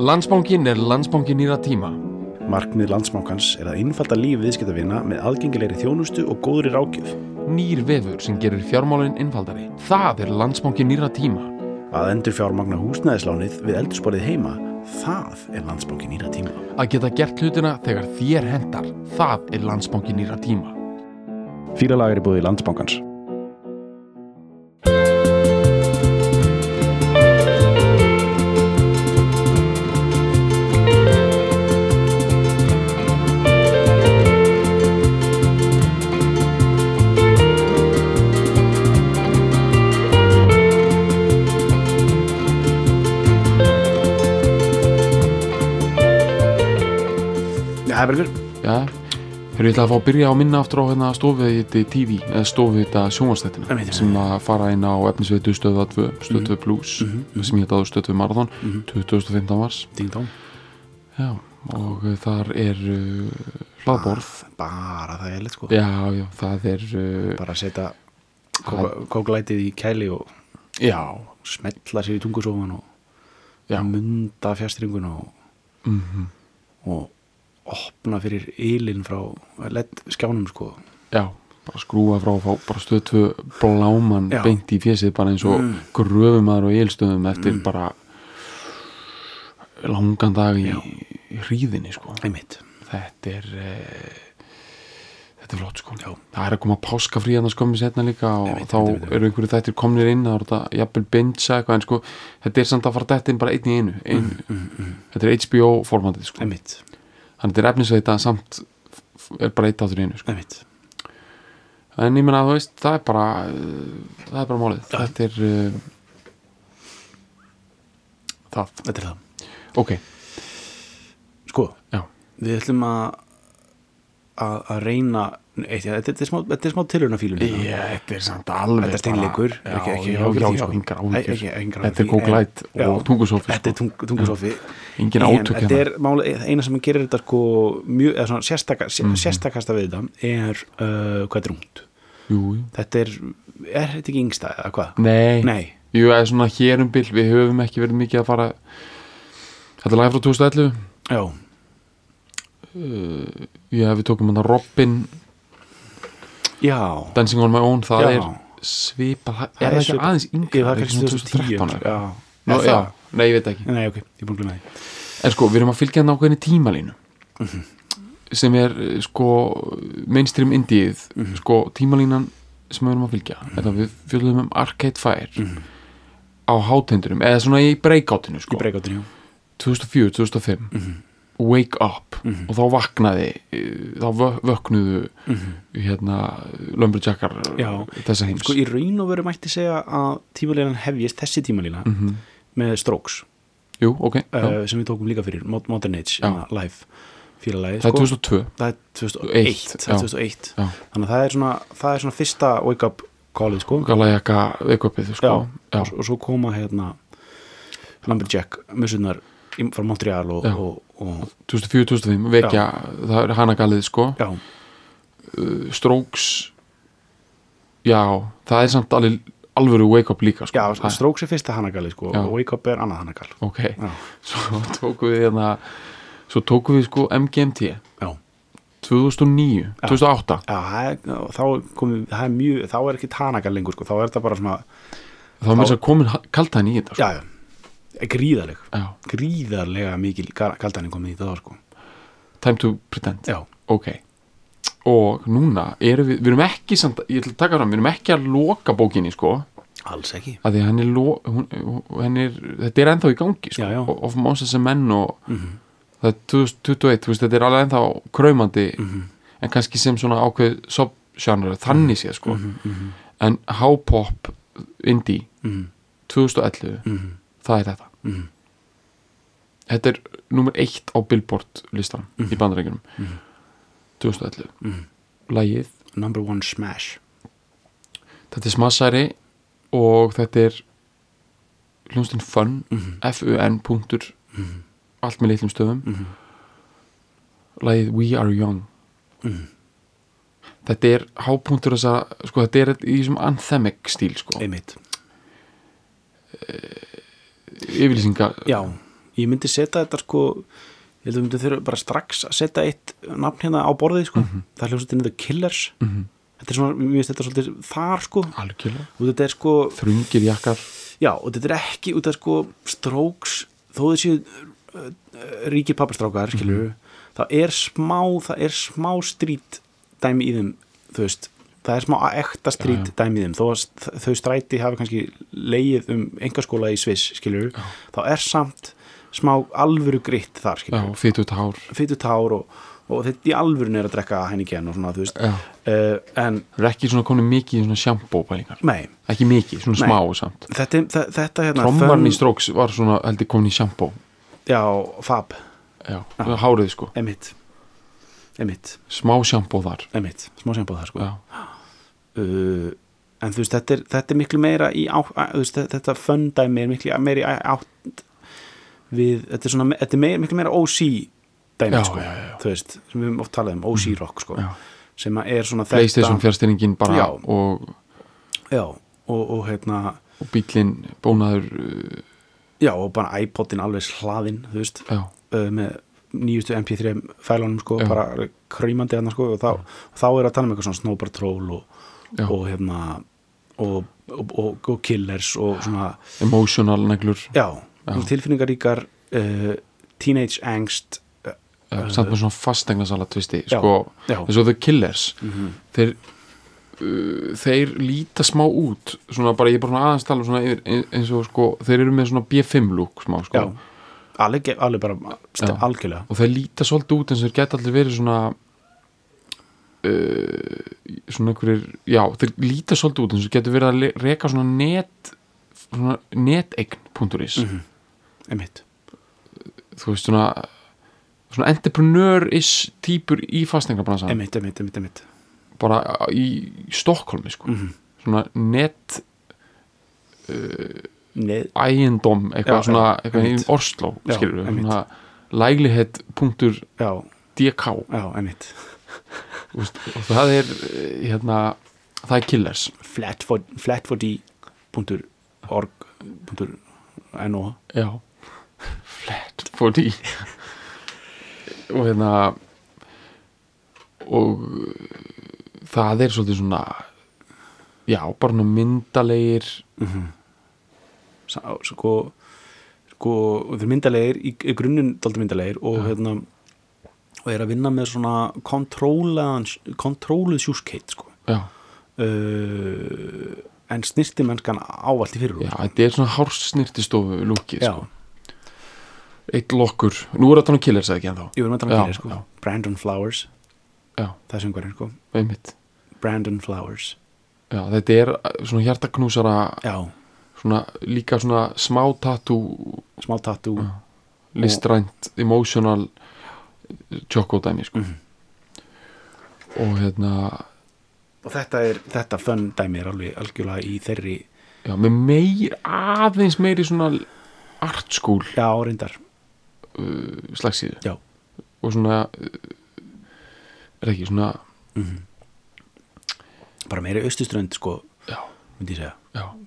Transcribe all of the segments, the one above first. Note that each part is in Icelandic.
Landsbankin er landsbankin nýra tíma. Markmið landsmákans er að innfalda líf viðskiptavina með aðgengilegri þjónustu og góðri rákjöf. Nýr vefur sem gerir fjármálinn innfaldari. Það er landsbankin nýra tíma. Að endur fjármagna húsnæðislánið við eldursporið heima, það er landsbanki nýra tíma. Að geta gert hlutina þegar þér hendar. Það er landsbankin nýra tíma. Fýralag er í búið landsbankans. Já, þegar ég ætla að fá að byrja á minna aftur á hérna þetta TV, eða stofið þetta sjónvastættina sem að fara inn á efnisveitu stöðva 2, stöð 2 plus mhm, sem ég heit áður stöð 2 marathon Mhm. 2015 mars. Já, og þar er uh, hlaðborð. Bara það er leitt sko. Já, já, það er uh, Bara að setja kóklætið í kæli og Já, smetla sér í tungusófan og já. munda fjastringun og, mm og opna fyrir ylinn frá skjánum sko. Já, bara skrúa frá fá, bara stöð 2 bláman Já. beint í fjesið bara eins og Mm. gröfumæður og élstöðum eftir Mm. bara langan dag í, í hríðinni sko. Einmitt. þetta er e, þetta er flott sko Já. það er að koma páskafrí að það skömmi setna líka og Einmitt, þá einmitt, eru einhverju þættir komnir inn þá er þetta jafnvel binge eitthvað en sko þetta er samt að fara dætt inn bara einn í einu ein, Mm, mm, þetta er HBO formatið sko þannig þetta er efnisveita samt er bara eitt áttur í einu sko. En ég menna að þú veist það er bara það er bara málið Já. þetta er uh, það, Þetta er það. ok, Sko, já við ætlum að að að reyna ja, þetta, þetta er smá, þetta er smá tilhörnafílun Já, þetta er samt alveg Þetta er steinleikur, sko. Þetta er kóklætt og já, tungusófi Þetta er tung, tungusofi. Þetta hérna. er máli, eina sem gerir þetta sko mjög, eða svona sérstaka, Mhm. sérstakasta við þetta er uh, hvað er jú. Þetta er, er þetta ekki yngsta eða hvað? Nei, Jú, eða svona hér um bil. Við höfum ekki verið mikið að fara Þetta er lagi frá 2011 já, uh, Já, við tókum hann að Robin já. Dancing on my own Það Já. er svipað það- Er er ekki svipað- aðeins yngri? Ég, það er ekki kannski svona 2010 2013 Já, Nú, Er já, það? Nei, ég veit ekki. Nei, ok, ég En sko, við erum að fylgja ákveðinni tímalínu. Mhm. sem er eh, sko mainstream indíið Mhm. sko tímalínan sem við erum að fylgja. Mm -hmm. við fjöldum um Arcade Fire á hátendurum eða svona í breakátinu sko. Í breykátinu 2004, 2005 Wake Up Mhm. og þá vaknaði þá vö- vöknuðu hérna Lumberjackar þessa heims Sko, í raun og veru mætti segja að tímalínan hefjist, þessi tímalína Mhm. með Strokes Jú, ok, já. uh, sem við tókum líka fyrir, Mod- Modern Age hérna, live fílalagi það er 2002 það er 2001 það já. er 2001 Já. þannig að það er svona, það er svona fyrsta wake up callið sko Galajaka Wake Upið sko. Já. Já. Og, og svo koma hérna Lumberjack musunar frá Montreal og, Já. og, og 2004-2005 vekja, það er hana galið sko. Já, uh, Strokes já, það er samt alveg alvöru wake up líka sko. já Það- Strokes er fyrsta hanagali sko Já. og wake up er annað hanagal. Ok, já, svo tókum við hérna svo tókum við sko MGMT já. 2009, 2008 Já, það er, þá komið, það er mjög, þá er ekki tanagal lengur sko, þá er þetta bara svona, þá var mér að komin kaltan í þetta sko. já, já, gríðarleg, já. gríðarlega mikil kaldanin komið í þá sko. time to pretend Já, ok, og núna erum við, við erum ekki samt, ég ætla að taka fram, við erum ekki að loka bókinni sko, alls ekki. henni, lo, hún, hún er, þetta er ennþá í gangi sko, Já, of Moses and Men og Mm það er 2021, þú veist, þetta er alveg ennþá kraumandi, Mhm. en kannski sem svona ákveð subgenre, þannig séð sko, Mhm. en H-pop indie, 2011 Mhm. það er þetta þetta er nummer eitt á Billboard listan Mhm. í bandarækjunum 2011 lagið, Number one smash. þetta er smassari og þetta er hljónstinn fun Mhm. F-U-N punktur allt með litlum stöfum Mhm. lagið We Are Young Mhm. þetta er hápunktur þess að sko þetta er í þessum anthemic stíl sko Einmitt. Yfirlýsinga. Já, ég myndi setja þetta sko ég held að við myndum þurfa bara strax að setja eitt nafn hérna á borðið sko. Það er hljómsveitin The Killers. Mhm. þetta er svona, mér finnst þetta svolítið þar sko. Og þetta er sko, þrungir jakkar. Já, og þetta er ekki út af sko Strokes, þó þessi uh, ríkir pappastrákar skilur, það er smá það er smá strít dæmi í þeim, þú veist það er smá ekta strít Já, dæmi í þeim. Þó að þau stræti hafi kannski leið um engaskóla í Sviss, skilur þá er samt smá alvöru gritt þar, skilur fytut hár fytu tár og, og þetta í alvörun er að drekka henniken og svona, þú veist. Uh, en, það er ekki svona konið mikið í svona sjampó pælingar? Nei, ekki mikið, svona Nei. smá samt? Þetta, þe- þetta hérna trommarn í fun- stróks var svona heldur komin í sjampó já, fab, já, hárið sko, emitt emitt, smá sjampó þar. Emitt smá það, sko. Já, uh, en þú veist, þetta er, þetta er miklu meira í á, veist, þetta- þetta föndæmi er miklu meira í átt við, þetta er svona, þetta er meira, miklu meira OC dæmi, Já, sko, já, já, þú veist sem við höfum oft talað um, OC rock, sko sem er svona Playstation fjárstyrningin bara og, já, og, og hérna og bílinn bónaður uh, já, og bara iPodin alveg hlaðinn, þú veist uh, með nýjustu MP3 fælunum sko, bara krýmandi hann sko, og þá, þá er að tala um eitthvað svona Snow Patrol og, Já. og hérna og, og, og, og Killers og svona, emotional neglur. Tilfinningaríkar uh, Teenage Angst uh, já, samt með svona fastegna tvisti sko, eins og The Killers. Mhm. þeir uh, þeir líta smá út svona bara, ég er bara svona aðeins tala svona yfir, ein- eins og sko, þeir eru með svona B5 look smá sko, alveg, bara algjörlega. Og þeir líta svolítið út eins og þeir geta allir verið svona svona einhverjir já, þeir líta svolítið út eins og getur verið að reka svona net svona neteign.is Mhm. einmitt, þú veist svona svona entrepreneur-ish típur í fastningarbransan einmitt, einmitt, einmitt, einmitt. bara í Stokkólmi sko. Mhm. svona net Nei, ægindom eitthvað Já, svona eitthvað í Já, skilur við, læglihet.dk já, já, veist, og það er eh, hérna, það er killers. Flatford, flatford.org.no já flat for D og hérna og það er svolítið svona já, bara svona myndalegir. Sa- sko sko, þeir myndalegir í, í grunninn daldur myndalegir og hérna og er að vinna með svona kontróluð sjúskheit sko. Uh, en snirti mennskan ávallt í fyrir já, þetta er svona hársnirtistofu lúkið já. sko. eitt lokkur, nú er þetta nú killers eða ekki að tala um Já, fyrir sko. Brandon Flowers, það er söngvarinn sko. Brandon Flowers, já, þetta er svona hjartaknúsara já, svona, líka svona smá tattoo. Smá tattoo. Listrænt, emotional tjókódæmi sko. Mhm. og hérna og þetta er, þetta fönn dæmi er alveg algjörlega í þeirri já, með meir, aðeins meiri svona art school. Já, reyndar, uh, slagsíðu. Já. Og svona uh, er ekki svona bara meiri austuströnd sko, myndi ég segja.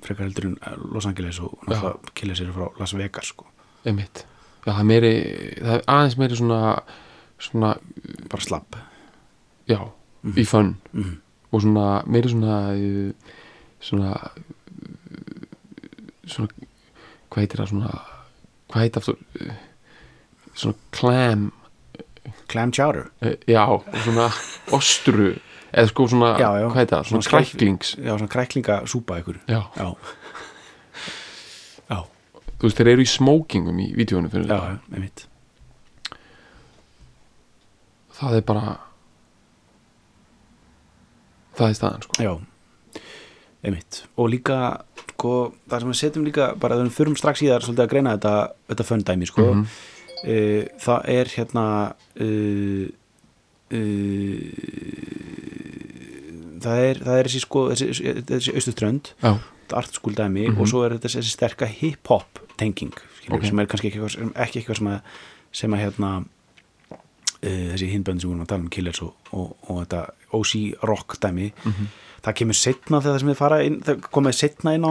Frekar heldur en eh, Los Angeles og náttúrulega killa sér frá Las Vegas sko. einmitt. Já, það er meiri, það er aðeins meiri svona svona, bara slapp. Já, í fönn mm. og svona, meiri svona uh, svona svona hvað heitir það svona hvað heitir aftur uh, svona clam. Clam chowder. Uh, já, svona ostru eða sko svona, Já, já. hvað heitir það, svona Svona kræklings. Já, svona kræklingasúpa ykkur já, já. Já, þú veist, þeir eru í smókingum í vídjónu fyrir já, þetta einmitt það er bara það er staðan sko já, einmitt og líka, sko, það sem við setjum líka bara þegar við förum strax í það svolítið að greina þetta, þetta föndæmi, sko Mhm. uh, það er hérna uh, uh, það er það er þessi sko, þessi, þessi austuströnd artskúldæmi Mhm. og svo er þetta þessi sterka hip-hop tenging skilur, Ok. sem er kannski ekki eitthvað, sem- ekki eitthvað sem að, sem að hérna þessi hinbönd sem við erum að tala um Killers og, og, og þetta OC rock dæmi Mhm. það kemur setna þegar það sem við fara inn, það komið setna inn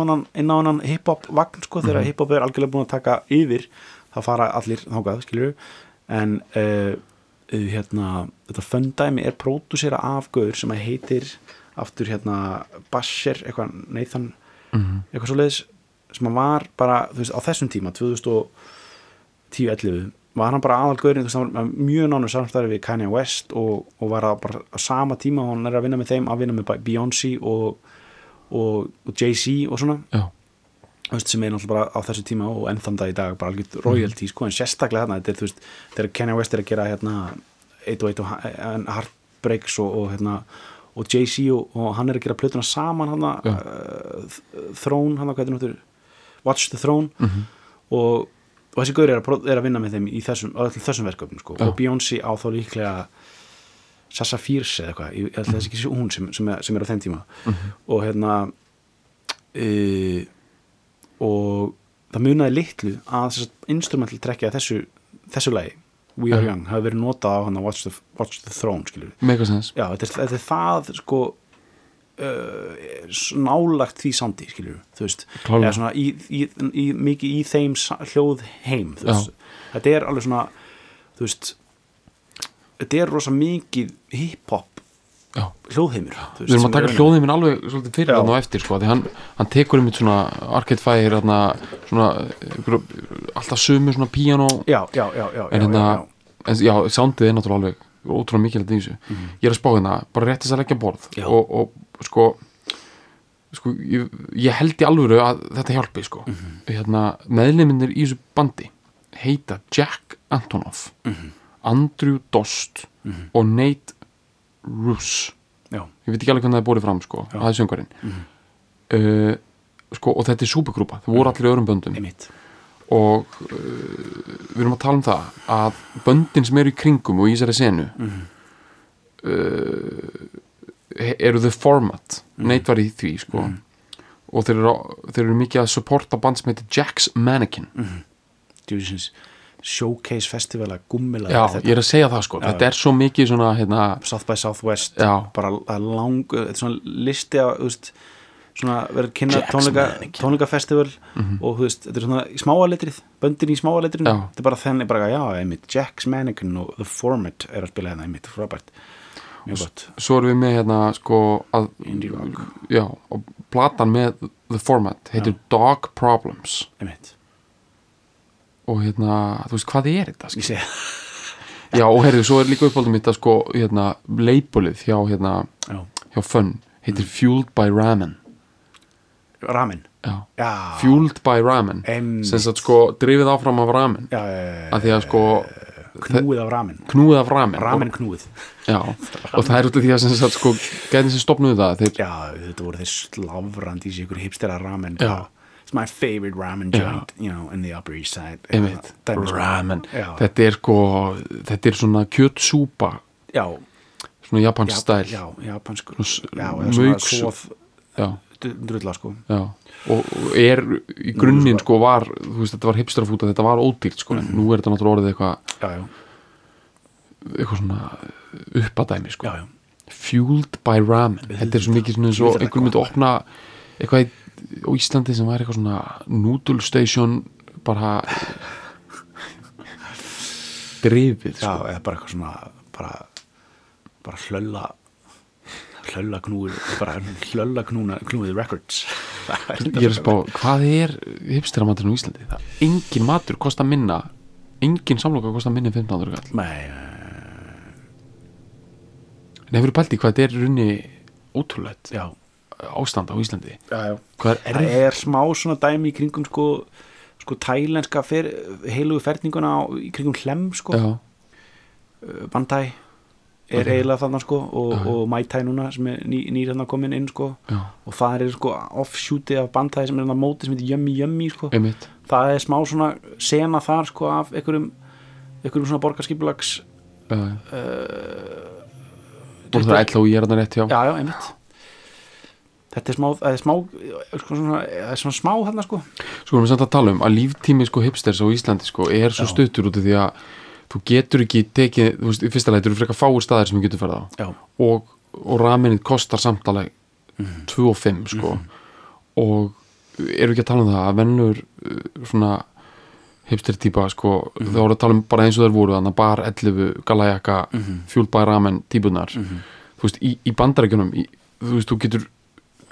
á hann, hip-hop vagn sko, þegar Mhm. hip-hop er algjörlega búin að taka yfir það fara allir þákað, skilur en uh, hérna, þetta föndæmi er pródúsera af gaur sem að heitir aftur hérna Basher, eitthvað Nathan Mhm. eitthvað svo leiðis sem að var bara, veist, á þessum tíma 2010-11 var hann bara veist, hann var mjög nánu samstæði við Kanye West og, og var að bara á sama tíma hann er að vinna með þeim að vinna með Beyoncé og, og, og Jay-Z og svona. Veist, sem er náttúrulega bara á þessu tíma og enn þann dag í dag bara algjört royalty, sko, en sérstaklega þarna þetta er, þú veist, þegar Kanye West er að gera hérna 1 og 1 og Heartbreaks og, og hérna og Jay-Z og, og hann er að gera plötuna saman hann Já. uh, Throne, hann hvað er náttúrulega Watch the Throne. Mhm. og, og þessi gaur er er að vinna með þeim í þessum, þessum verkefnum sko. Og Beyoncé á þá líklega Sassa Fierce eða eitthvað ég held að þessi ekki sé hún sem, sem, er, sem er á þeim tíma. Og hérna e, og það munaði litlu að instrumental trekkja þessu, þessu lagi We Are Já. Young hafi verið notað á hann að Watch the, Watch the Throne skilur megasens já, þetta er, þetta er það sko nálagt því sandi skilur þú veist. Í, í, í, mikið í þeim hljóð heim þetta er alveg svona þú veist þetta er rosa mikið hip-hop hljóðheimur veist, við erum að taka er- hljóðið alveg svolítið fyrir hann og eftir sko, því hann, hann tekur um svona Arcade Fire þarna, svona, alltaf sömu svona píano já, já, já, en hérna, já, soundið er náttúrulega alveg ótrúlega mikilvægt í þessu. Ég er að spá hérna, bara rétt þess að leggja borð Já. og, og sko sko, ég, ég held í alvöru að þetta hjálpi sko. Hérna, meðleiminir í þessu bandi heita Jack Antonoff Andrew Dost og Nate Russ já, ég veit ekki alveg hvernig það er búið fram sko, Já. það er söngvarinn uh, sko, og þetta er súpergrúpa. Það voru allir í öðrum böndum. Einmitt. Og uh, við erum að tala um það að böndin sem eru í kringum og í þessari senu uh, eru the format. Neitt var í því sko. Og þeir eru, þeir eru mikið að supporta band sem heitir Jack's Mannequin. Djúsins showcase festival að gummila já, ég er að segja það sko, Já, þetta er svo mikið svona hérna, South by Southwest Já. bara að lang, þetta er svona listi af, þú veist, svona verður kynna tónleika, tónleikafestival og þú veist, þetta er svona í smáaletrið böndin í smáaletrið, þetta er bara þenni bara, já, einmitt, Jack's Mannequin og The Format er að spila hérna, einmitt, frábært svo erum við með hérna sko að já, og platan með the format heitir Dog Problems. Einmitt. Og hérna, þú veist hvað er þetta sé, já og herrið, svo er líka uppáldum mitt að sko hérna, leipulið hjá hérna, já, hjá Fun heitir Fueled by Ramen. Ramen? Já. já, Fueled by Ramen. Sem sagt sko drifið áfram af ramen. Já, já, að því að sko knúið af ramen. Knúið af ramen, ramen knúið. Já, og það er út af því að sem sagt sko gæðin sem stopnuðu það þeir, já, þetta voru þeir sláfrandi í sig ykkur hipstera ramen. Já. it's my favorite ramen joint you know, in the upper east side. Einmitt, svona. ramen. Þetta er sko, þetta er svona kjötsúpa. Já, svona japansk stæl. s- já, eða já, drulla sko. Já. Og, er í grunninn sko var þú veist þetta var hipsterafúta, þetta var ódýrt sko en nú er þetta náttúrulega orðið eitthvað já, já, eitthvað svona uppadæmi sko. Já, já, Fueled by Ramen. Þetta er svo mikið svona eins og Auðvitað einhver myndi opna eitthvað í, Íslandi sem væri eitthvað svona noodle station bara drifið já, sko. eða bara eitthvað svona bara, bara hlölla hlölla knúið bara hlölla knúna, knúið records. Ég er að spá, hvað er hipsteramaturinn á Íslandi? Það, engin matur kostar minna engin samloka kostar minni en 1500 kall. Nei, en hefur pælt í hvað þetta er runni ótrúlegt já, ástand á Íslandi? Já, já. Er það er smá svona dæmi í kringum sko, sko tælenska fer, heilugu ferninguna á, í kringum hlem sko, já, uh, Bandai er Ok. eiginlega þarna sko og, já. og Mai Tai núna sem er ný, nýr hann komin inn sko já, og það er sko offshooti af Bandai sem er hann að móti sem heitir Yummy Yummy sko einmitt það er smá svona sena þar sko af einhverjum einhverjum svona borgarskipulags já, já. og það er ætla og ég er þarna rétt já já einmitt þetta er smá, það er smá sko, svona, það er svona smá hérna sko Sko erum við samt að tala um að líftími sko hipsters á Íslandi sko er svo Já. stuttur út af því að þú getur ekki tekið, þú veist, í fyrsta leið eru frekar fáir staðir sem þú getur ferð á. Og, og raminnið kostar samtaleg Mhm. 2 og 5 sko. Og eru ekki að tala um það að vennur svona hipster típa sko, þá voru að tala um bara eins og þær voru þannig bar 11 galajaka mm Mhm. fjúlbæra ramen típunar þú veist, í, í bandarækjunum þú veist, þú getur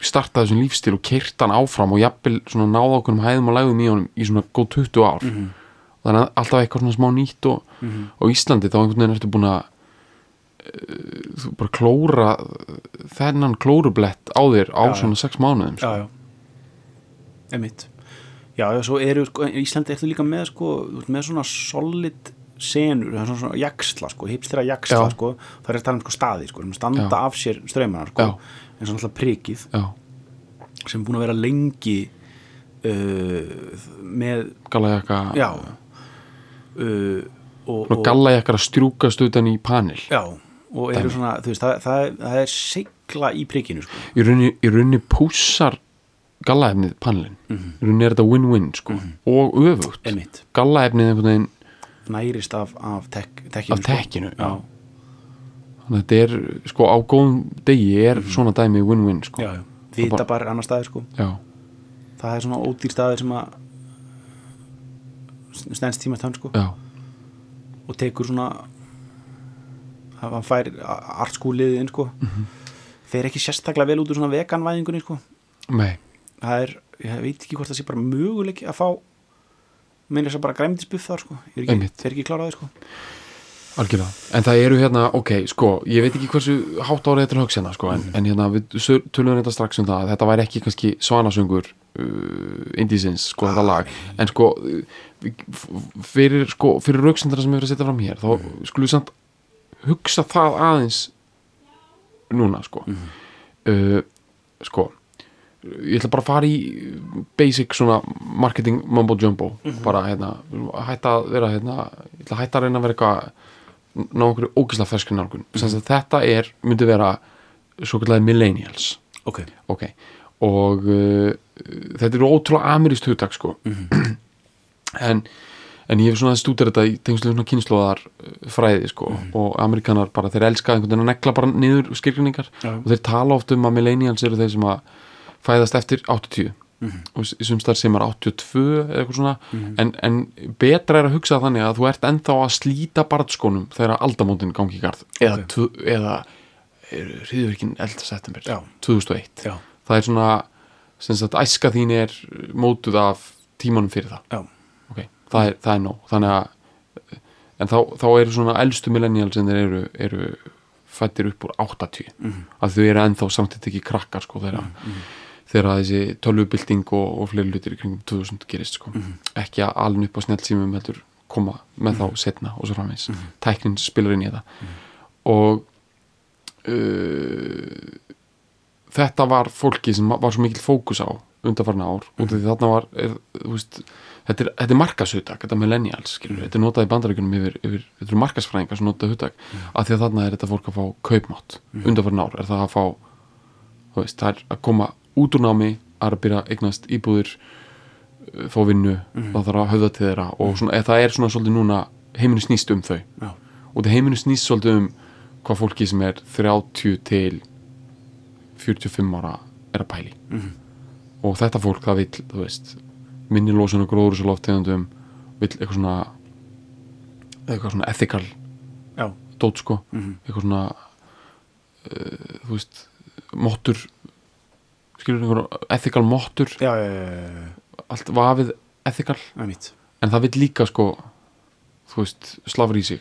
startað þessum lífstil og keirt hann áfram og jafnvel svona náða okkur um hæðum og lægum í honum í svona góð 20 ár. Mhm. þannig að alltaf eitthvað svona smá nýtt og á Íslandi þá einhvern veginn ertu búin að uh, þú bara klóra þennan klórublett á þér á Já, já. svona 6 mánuðum sko. já, já emitt já, já, svo eru, sko, Íslandi ertu líka með sko, með svona solid senur, það er svona, svona jaksla sko, hipstera jaksla, Já. sko það er að tala um sko staði, sko, standa Já. af sér ströymana, sko, Já. eins og alltaf prikið já, sem er búin að vera lengi uh, með gallajakka já uh, og, og gallajakkar að strjúkast utan í panel. Já, og eru svona, þú veist, það, það, það er sigla í prikinu, sko. Í rauninni, pússar gallaefnið panelin Mhm. í rauninni er þetta win-win sko. Og öfugt. Gallaefnið einhvern veginn nærist af, af tek, tekkinu, af tekkinu já, þannig að þetta er sko á góðum degi er svona dæmi win-win sko. Já, já, vita bara annar staðir, sko. Já, það er svona ódýr staðir sem að stendst tíma tönn sko. Já, og tekur svona hann fær artskúliðið inn sko. Mhm. fer ekki sérstaklega vel út úr svona veganvæðingunni sko. Það er, ég veit ekki hvort það sé bara möguleiki að fá meina þess að bara græmdisbuff þar sko. Ég er ekki, ekki kláraði sko. Algjörlega, en það eru hérna, ok, sko, ég veit ekki hversu hátt árið þetta er högst hérna, sko, en, en hérna við tölum þetta strax um það, að þetta væri ekki kannski svanasöngur indísins, sko, þetta lag, en sko, uh, fyrir, sko, fyrir rauksendara sem við erum að setja fram hér, þá skulum við samt hugsa það aðeins núna, sko, uh, sko, ég ætla bara að fara í basic svona marketing mumbo jumbo bara hérna, hætta að vera hérna, ég ætla að hætta að reyna að vera eitthvað ná okkur ógislega ferskri nálgun. Mm -hmm. þetta er, myndi vera svo kallega millennials. Ok, ok, og uh, þetta eru ótrúlega amirist hugtak sko. En en ég hef svona stútir þetta í tengslu svona kynnslóðar fræði sko og amerikanar bara, þeir elska einhvern veginn að negla bara niður skilgrinningar Já. og þeir tala oft um að millennials eru þeir sem að fæðast eftir 80 og sem þar sem er 82 eða eitthvað svona. En, en betra er að hugsa þannig að þú ert ennþá að slíta barnskónum þegar aldamótin gangi í garð. Eða, eða hriðverkin 11. september. Já. 2001 já, það er svona sem sagt æska þín er mótuð af tímanum fyrir það. Okay. það, er, það er nóg. Þannig að en þá, þá eru svona elstu millennials sem þeir eru, eru fættir upp úr 80 mm. að þau eru ennþá samtidig ekki krakkar sko þeirra. Þegar þessi tölvubilding og, og fleiri hlutir í kringum 2000 gerist sko. ekki að alveg upp á snjálfsímum heldur koma með þá setna og svo framins tæknin spilar inn í þetta og uh, þetta var fólki sem var svo mikil fókus á undanfarna ár út af því þarna var er, veist, þetta er, þetta er markashutak þetta er millennials, skilur, þetta er notað í bandaríkunum yfir, yfir, þetta eru markasfræðingar sem notað hutak af því að þarna er þetta fólk að fá kaupmátt undanfarna ár, er það að fá veist, það er að koma út úr námi að að byrja að eignast íbúðir uh, fá vinnu, það þarf að höfða til þeirra og svona, það er svona svolítið núna heiminu snýst um þau. Já, og það heiminu snýst svolítið um hvað fólki sem er 30 til 45 ára er að pæli Mhm. og þetta fólk það vill, þú veist minni losun og gróðurusaloft tegundum vill eitthvað svona eitthvað svona ethical já, dót sko, Mhm. eitthvað svona uh, þú veist mottur skilur einhver ethical mottur? Já, já, já, allt vafið mitt en það vill líka sko þú veist, slafur í sig.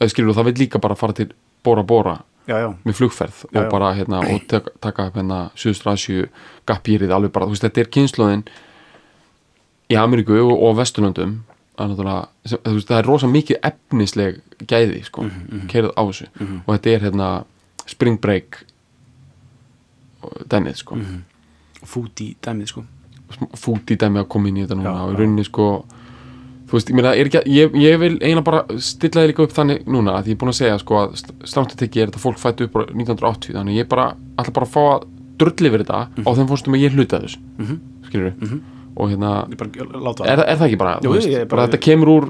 Eða skilur það vill líka bara fara til Bora Bora já, já, með flugferð og bara hérna og taka, taka hérna Suðustrasju gapýrið alveg bara, þú veist, þetta er kynnslóðin í Ameríku og, og Vesturlöndum það er rosa mikið efnisleg gæði, sko mm Mhm, keirað á þessu. Og þetta er hérna spring break dæmið, sko. Mm Mhm. fút í dæmið sko. Fút í dæmi að koma inn í þetta núna og í rauninni sko þú veist, ég meina, ekki ég, ég vil eiginlega bara stilla þið líka upp þannig núna að ég er búin að segja sko að tekja er þetta fólk fættu upp á 1980 þannig ég bara, ætla bara að fá að drulli yfir þetta á þeim fórstum að ég hluta þessu. Mm Mhm. skilur og hérna, bara láta er, er það ekki bara, Jú, veist, bara, bara- þetta kemur úr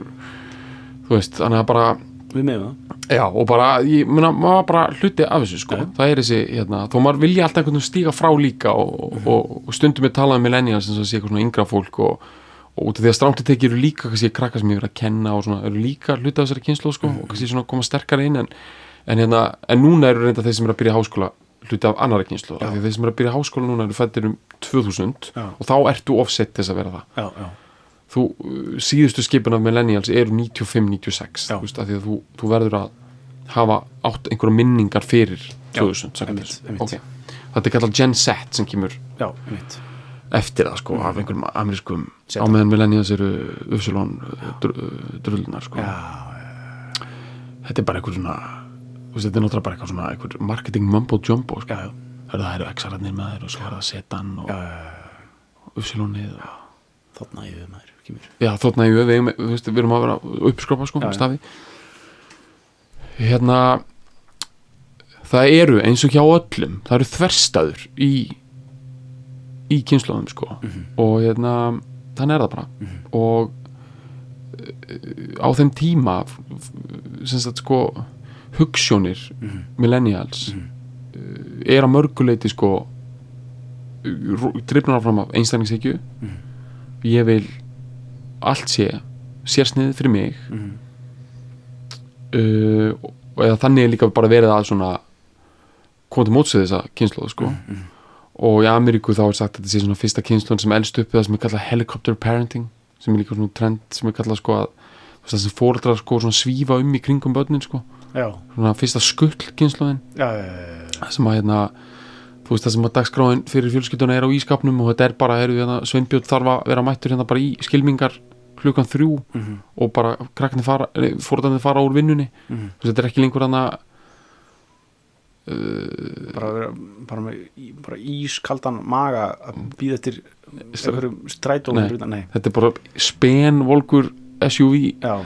þú veist, þannig að bara við með það. Já, og bara, ég meina, maður bara hluti af þessu, sko, Já. það er þessi, hérna, þó maður vilja alltaf einhvern veginn stíga frá líka og, Mhm. og, og stundum við talað um millennials sem sé eitthvað svona yngra fólk og, og út af því að stránti tekið eru líka kannski krakka sem verið að kenna og svona eru líka hluta af þessari kynslu sko, og kannski svona koma sterkar inn en, en, hérna, en núna eru reynda þeir sem eru að byrja háskóla hluti af annari kynslu af því að þeir sem eru að byrja háskóla núna eru fættir um 2000 Já. og þá ertu offset þess að vera það já, já, þú, síðustu skipin af millennials eru 95-96 Já. þú veist, af því að þú, þú verður að hafa átt einhverja minningar fyrir 2000 samkvæmt einmitt, þessu. einmitt. Ok. þetta er kallað Gen Z sem kemur já, einmitt eftir það sko, af einhverjum amerískum Z. á meðan millennials eru Upsilon drullunar sko. þetta er bara einhver svona þetta er náttúrulega bara eitthvað svona einhver marketing mumbo jumbo sko. já, já, það eru X-ararnir með þér og svo er það Zetan og Upsilonið og við maður, ekki mér. Já, þóttna í við, við, við, erum að vera uppskropa sko, Já, Hérna það eru eins og hjá öllum það eru þverstaður í í kynnslóðum sko Mhm. og hérna þannig er það bara og uh, á þeim tíma sem sagt sko hugssjónir Mhm. millennials uh, er að mörguleiti sko drifnar áfram af einstaklingshyggju Mhm. ég vil allt sé sérsnið fyrir mig uh, og eða þannig er líka bara verið að svona koma til mótsið þessa kynnslóð sko. Og í Ameríku þá er sagt að þetta sé svona fyrsta kynnslóðin sem elst upp það sem er kallað helicopter parenting sem er líka svona trend sem er kallað sko að það sem fóreldrar sko svona svífa um í kringum börnin sko. Já, svona fyrsta skull já, sem að hérna þú veist það sem að dagskráin fyrir fjölskylduna er á ískapnum og þetta er bara, eru hérna, Sveinbjörn þarf að vera mættur hérna bara í skilmingar klukkan þrjú Mhm. og bara fara, fóröldarnir fara úr vinnunni. Þú veist þetta er ekki lengur hann að bara, vera, bara með bara ískaldan maga að býða eftir einhverjum strætó Nei. fyrir utan- nei, þetta er bara spen volkur SUV já,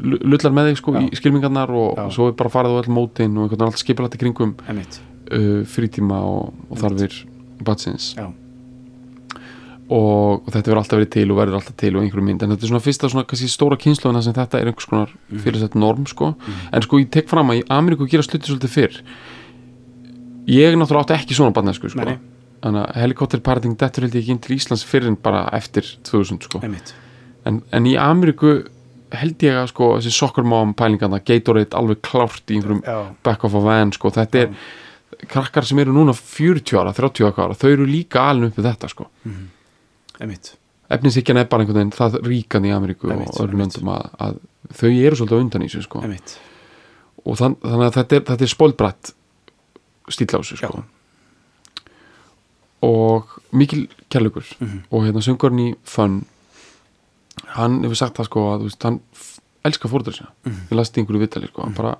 lu- lullar með þig sko Já. í skilmingarnar og, og svo er bara farið á öll mótin og einhvern veginn allt skipilætt í kringum uh, frítíma og, og þarfir batsins já, og, og þetta verður alltaf verið til og verður alltaf til og einhverju mynd. En þetta er svona fyrsta svona kannski stóra kynnslóðina sem þetta er einhvers konar fyrirsett norm sko. En sko ég tek fram að í Ameríku gera sluti svolítið fyrr. Ég náttúrulega átti ekki svona barnesku sko. Þannig að helikopter parenting dettur held ég ekki inn til Íslands fyrr en bara eftir 2000 sko. En, en í Ameríku held ég að sko þessi soccer mom pælingarna Gatorade alveg klárt í einhverjum já, back of a van sko. Þetta er krakkar sem eru núna 40 ára, 30 ára þau eru líka alveg uppið þetta sko. Einmitt efnisíkjan er bara einhvern veginn það ríkan í Ameríku og öðrum löndum að, að þau eru svolítið undan í þessu sko. Og þann, þannig að þetta er, þetta er spólbrætt stíl á þessu sko. Og mikil kærleikur Mhm. og hérna söngurinn í Fun hann hefur sagt það sko að þú veist, hann elskar fórður sinna Mhm. ég lasti einhverju vitali sko. Hann bara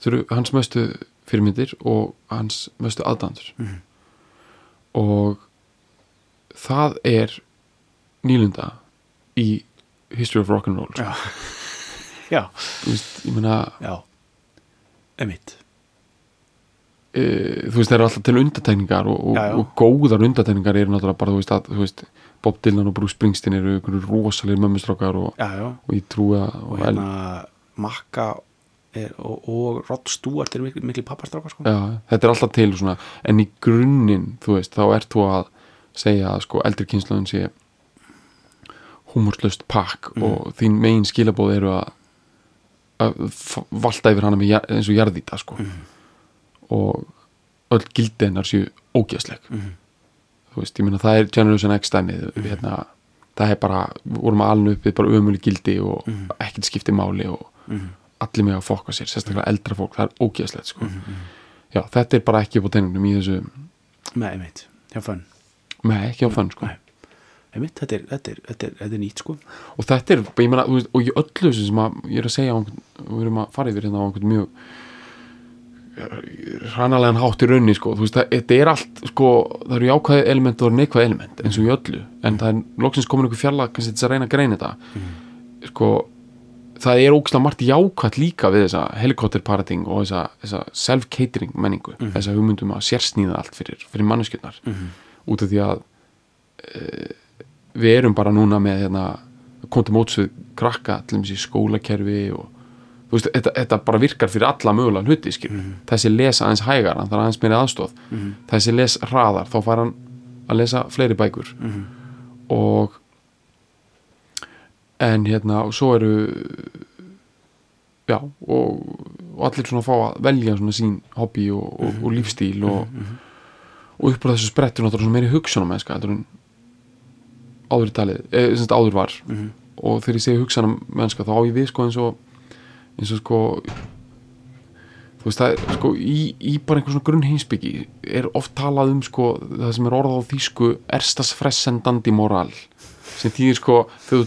þau eru hans mestu fyrirmyndir og hans mestu aðdandur Mhm. og það er nýlunda í History of Rock'n'Roll sko. já. Já, Þú veist, ég meina já. Einmitt, e, þú veist, það eru alltaf til undatekningar og, og, Já, já. og góðar undatekningar eru náttúrulega bara, þú veist, að, þú veist Bob Dylan og Bruce Springsteen eru rosalegir mömmustrákar og, og ég trúi að og hérna Makka og, og Rod Stewart er miklu, miklu pappastrákar sko. Þetta er alltaf til svona, en í grunninn, þú veist, þá ert þú að segja að sko eldri kynslaðun sé húmurslaust pakk Mm. og þín megin skilabóð eru að að valta yfir hana með, eins og jarðýta sko Mm. og öll gildi hennar séu ógeðsleg Mhm. þú veist, ég meina það er Generation X dæmið Mm. hérna, það er bara við vorum alveg uppið bara ömuli gildi og Mhm. ekkert skipti máli og Mhm. allir með að fokka sér, sérstaklega eldra fólk það er ógeðslegt sko Mhm. já, þetta er bara ekki upp á teiningnum í þessu með einmitt, hjá fönn með ekki á fönn sko. Nei. einmitt, þetta er, þetta er, þetta er, þetta er nýtt sko. Og þetta er, ég veist, og í öllu sem að, ég er að segja á einhvern, við erum að fara yfir hérna á einhvern mjög hrannalegan hátt í raunni sko, þú veist, þetta er allt sko, það eru jákvæði element og neikvæði element eins og í öllu, en það er loksins komin einhver fjalla, kannski þess að reyna að greina þetta. Sko, það er ógæslega margt jákvætt líka við þessa helikopterparating og þessa, þessa self-catering menningu, þessa hugmyndum að sérsnýða allt fyrir, fyrir manneskjöldnar út af því að e, við erum bara núna með hérna, komið til móts við krakka til dæmis í skólakerfi og þú veist, þetta, þetta bara virkar fyrir alla mögulega hluti skil. þessi les aðeins hægar hann þarf aðeins meiri aðstóð þessi les hraðar, þá fær hann að lesa fleiri bækur. Og en hérna og svo eru já og, og allir svona fá að velja svona sín hobby og, og, og lífstíl og, og upp á þessu sprettur náttúrulega meiri hugsunum heldur en áður í talið, eða sem sagt áður var. Mhm. og þegar ég segi hugsanum mennska þá á ég við sko eins og eins og sko þú veist það er sko í, í bara einhver svona grunn heimsbyggi er oft talað um sko það sem er orðað á þýsku erstas fressendandi moral sem þýðir sko þú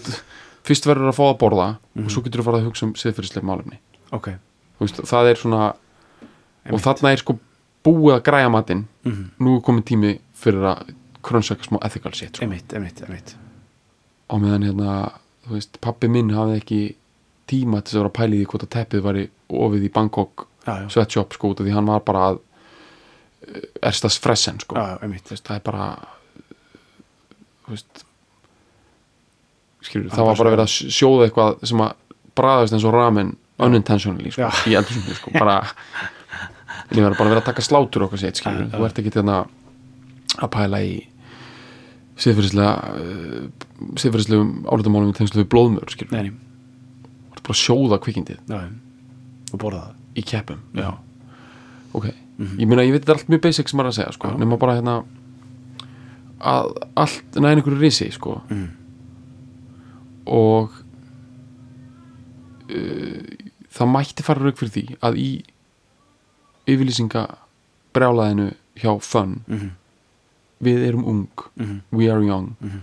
fyrst verður að fá að borða og svo getur þú farið að hugsa um siðferðislega málefni. Ok. Þú veist, það er svona og þarna er sko búið að græja matinn Mhm. nú er komin tími fyrir að krönsöka smá ethical shit sko. einmitt, einmitt, einmitt á meðan hérna, þú veist, pappi minn hafði ekki tíma til þess að vera að pæla í hvort að teppið væri ofið í Bangkok já, já, sweatshop sko, út af því hann var bara að eh, erstas fressen sko. já, veist, það er bara þú veist skilur, það var bara bara verið að sj- sjóða eitthvað sem að bræðast eins og ramen unintentionally sko, í eldhúsinu sko, bara ég verið bara verið að taka slátur okkar sétt þú ert ekki til að pæla í uh, siðferðislegum álutamálum í tengslu við blóðmör þú ert bara að sjóða kvikindið. Og borða það. Í keppum. Já. ok, ég meina ég veit þetta er allt mjög basic sem maður er að segja sko, nema bara hérna að allt næðin einhverju risi sko. Mm. og uh, það mætti fara rauk fyrir því að í yfirlýsinga brjálaðinu hjá Fun Mm við erum ung, -hmm. we are young. Mhm.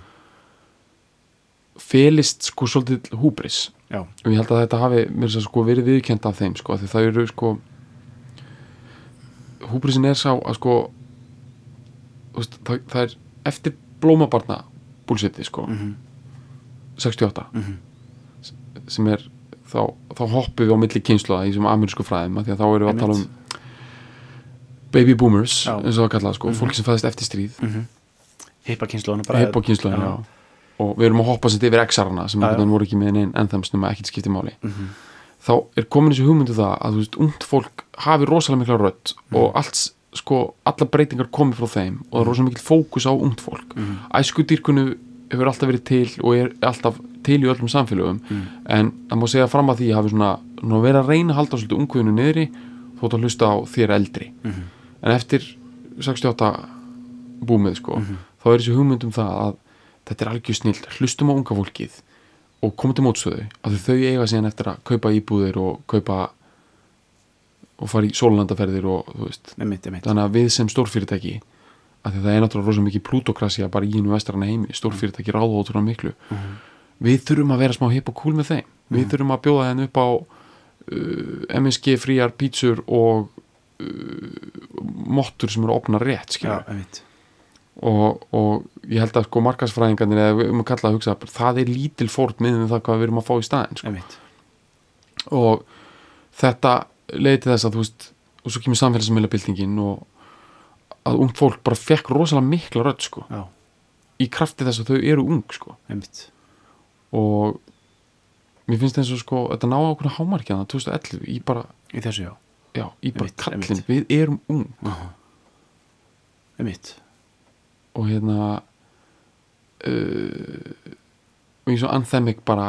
felist sko svolítið húbris já, og ég held að þetta hafi mér sko verið viðkjönd af þeim sko, það eru sko húbrisin er sá að sko það, það er eftir blómabarna búlsiti sko, mm 68 -hmm. sem er þá, þá hoppum við á milli kynsluða í þessum amerísku fræðum þá erum við að tala um baby boomers Já. eins og það kallað sko, Mhm. fólki sem fæðist eftir stríð hippa kynsluðan bara hepp á kynsluðan, já og við erum að hoppa sér yfir X-arana sem Já, já. einhvern veginn voru ekki með neinn enþems nema ekkert skipti máli Mhm. þá er komin þessi hugmyndu það að þú veist, ungt fólk hafi rosalega mikla rödd Mhm. og allt, sko, alla breytingar komi frá þeim og það er rosalega mikil fókus á ungt fólk Mhm. æskudýrkunu hefur alltaf verið til og er alltaf til í öllum samfélögum Mhm. en það má segja fram að því hafi svona, svona verið að reyna að halda svolítið ungviðinu niðri þótt að hlusta á þér eldri Mhm. En eftir 68 búmið sko, Mhm. þá er þessi hugmynd um það að þetta er algjör snill, hlustum á unga fólkið og komum til mótstöðu að þau eiga síðan eftir að kaupa íbúðir og kaupa og fara í sólandaferðir og þú veist. Einmitt, einmitt. Þannig að við sem stórfyrirtæki að það er náttúrulega rosa mikið plútokrasja bara í einu vestrana heimi, stórfyrirtæki ráða ótrúlega miklu. Mhm. við þurfum að vera smá hip og cool með þeim. Við þurfum að bjóða þeim upp á uh, MSG fríar pítsur og mottur sem eru opna rétt já, og, og ég held að sko markasfræðingarnir eða um að kalla að hugsa það er lítil fórn miðum það hvað við erum að fá í staðinn sko. og þetta leiði til þess að þú veist og svo kemur samfélagsmeila byltingin og að ungt fólk bara fekk rosalega mikla rödd sko, já, í krafti þess að þau eru ung sko. Einmitt. Og mér finnst eins og sko þetta ná okkur hámarkjana 2011 í bara, í þessu já, já, í bara Einmitt, kallin einmitt. við erum ung. Einmitt. Og hérna uh, og eins og anthemic bara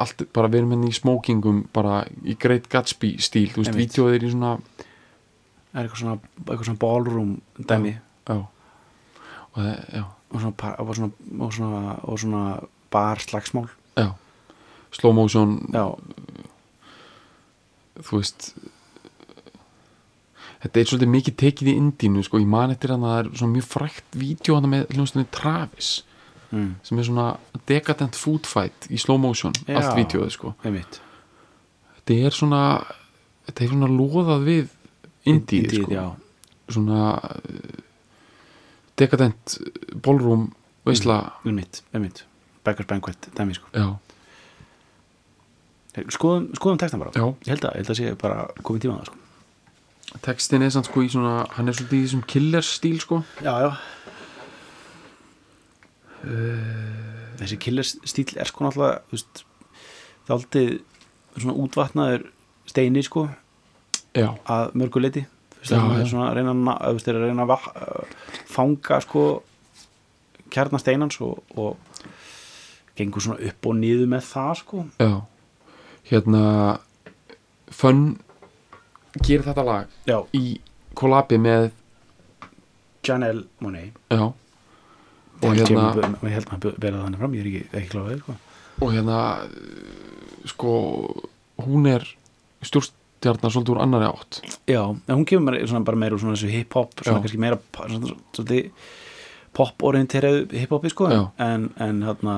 allt, bara við erum hérna í smokingum bara í Great Gatsby stíl þú veist, Einmitt. vídeoð er í svona er eitthvað svona, eitthvað svona ballroom dæmi. Já, og það, já, og svona, par- og svona, og svona, og svona bar slagsmál. Já. Slow motion, já, þú veist þetta er svolítið mikið tekið í indínu sko, ég man eftir hann að það er svona mjög frækt vídeo hann með hljónstunni Travis mm. sem er svona decadent food fight í slow motion, Já. allt vídeoð sko. þetta er svona þetta er svona loðað við indíð sko. svona decadent ballroom veisla, einmitt Beggars Banquet, dæmi sko. Já, skoðum, skoðum textan bara. Ég held að, ég held að sé bara komið tíma á það sko textin er samt sko í svona hann er svolítið í þessum killer stíl sko. Já, já. Þessi killers stíl er sko náttúrulega veist, það er aldrei svona útvatnaður steini sko já, að mörgu leiti þú veist, Já, það er svona að reyna að, að reyna að uh, fanga sko kjarnasteinans og, og gengur svona upp og niður með það sko. Já. Hérna Fun gerir þetta lag já, í kollabi með Janelle Monáe já og hérna ég held maður að bera þannig fram, ég er ekki, ekki kláðið sko. og hérna uh, sko hún er stjórnstjarnar svolítið úr annari átt já, en hún kemur mér svona bara meira úr svona þessu hip-hop, svona Já. kannski meira pa- svona, svona, pop-orienterað hip-hopi sko Já. en, en hérna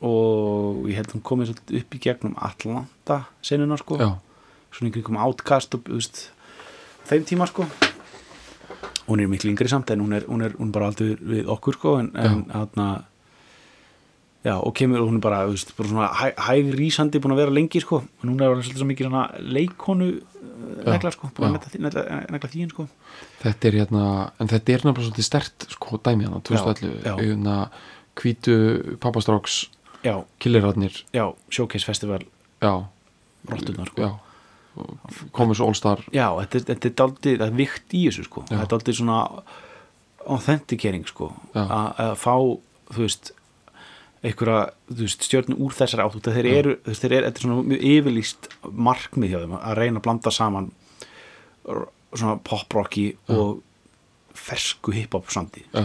og ég held hún komið svolítið upp í gegnum Atlanta senuna sko já, svona í kringum Outcast og veist, þeim tíma sko. Hún er miklu yngri samt en hún er, hún er, hún er bara aldrei við okkur sko en, en hérna já og kemur og hún er bara, veist, bara svona hæ, hæg rísandi búin að vera lengi sko. Og núna er hún svolítið svo mikið svona leikonu Já, negla sko, búin að negla, negla þín sko. Þetta er hérna en þetta er náttúrulega svolítið stert sko dæmi hérna 2011 Já, já. hérna hvítu pappastráks já, killerarnir. Já, Showcase Festival. Já, rottunar sko. Já komið svo All-Star. Já, þetta, þetta er daldið, það er vikt í þessu sko, þetta er daldið svona authenticering sko. Að fá, þú veist einhverja, þú veist, stjörnu úr þessari átt. Þeir eru, þú veist, þeir eru, þetta er svona mjög yfirlýst markmið hjá þeim að reyna að blanda saman svona pop-rocki og fersku hip-hop sandi, Já.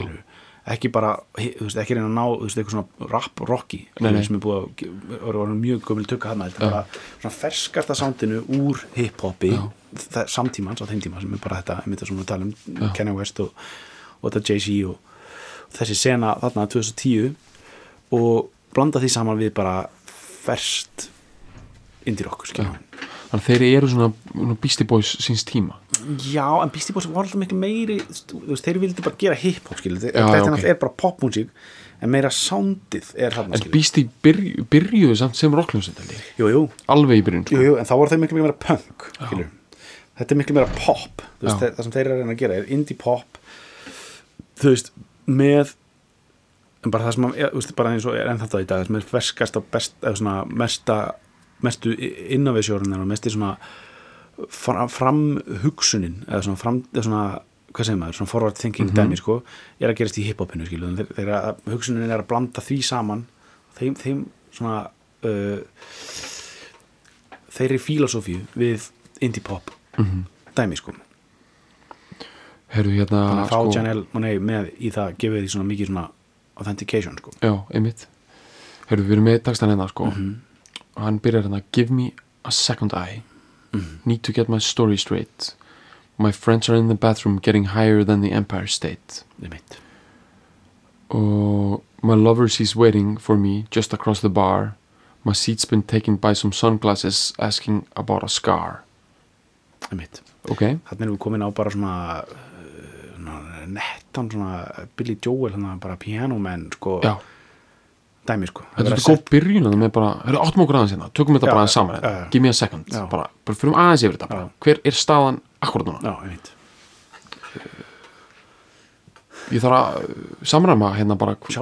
Ekki bara, þú veist, ekki reyna að ná þú veist, eitthvað svona rap-rocki sem er búið að orðin mjög gömul tökka hann þetta er bara svona ferskasta soundinu úr hip-hopi samtímans á þeim tíma sem er bara þetta, einmitt að svona tala um. Kanye West og, og þetta Jay-Z og, og þessi sena þarna 2010 og blanda því saman við bara ferst indie rock skilur Já. þannig að þeir eru svona, svona Beastie Boys síns tíma Já, en Beastie Boys var alltaf miklu meiri veist, þeir vildi bara gera hip-hop þetta ok. okay. er bara popmusík en meira soundið er þarna en Beastie byrj, byrjuðu samt sem rockljónsendali Jú, jú, alveg í byrjun jú, sko. jú, en þá voru þeir miklu meira punk þetta er miklu meira pop veist, það sem þeir eru að reyna að gera er indie pop þú veist, með en bara það sem að, þú veist, bara eins og er ennþá það í dag sem er ferskast og best eða svona mesta, mestu innovatiórin og mesti svona fram, fram hugsunin eða svona fram, eða svona hvað segir maður, svona forward thinking dæmi sko, er að gerast í hiphopinu þegar, hugsunin er að blanda því saman þeim, þeim svona uh, þeirri filosófíu við indie pop dæmi sko. Herru, hérna þannig að fá sko, Janelle Monáe með í það gefið því svona mikið svona authentication sko. Já, einmitt. Herru, við erum með dagstan hérna sko. Mhm. og hann byrjar hérna Give me a second eye. Need to get my story straight. My friends are in the bathroom getting higher than the Empire State. Mitt og My lover she's waiting for me just across the bar. My seat's been taken by some sunglasses asking about a scar. Þannig erum við komin á bara svona, uh, svona nettan svona Billy Joel hann bara piano man sko. Já dæmi sko Þetta er að góð byrjun þannig með bara, herru, áttum okkur aðeins hérna tökum þetta Já, bara aðeins saman, já, hérna. já. give me a second Já. bara, bara fyrir aðeins yfir þetta bara. Já. hver er staðan akkurat núna já, einmitt ég þarf að uh, samræma hérna bara já,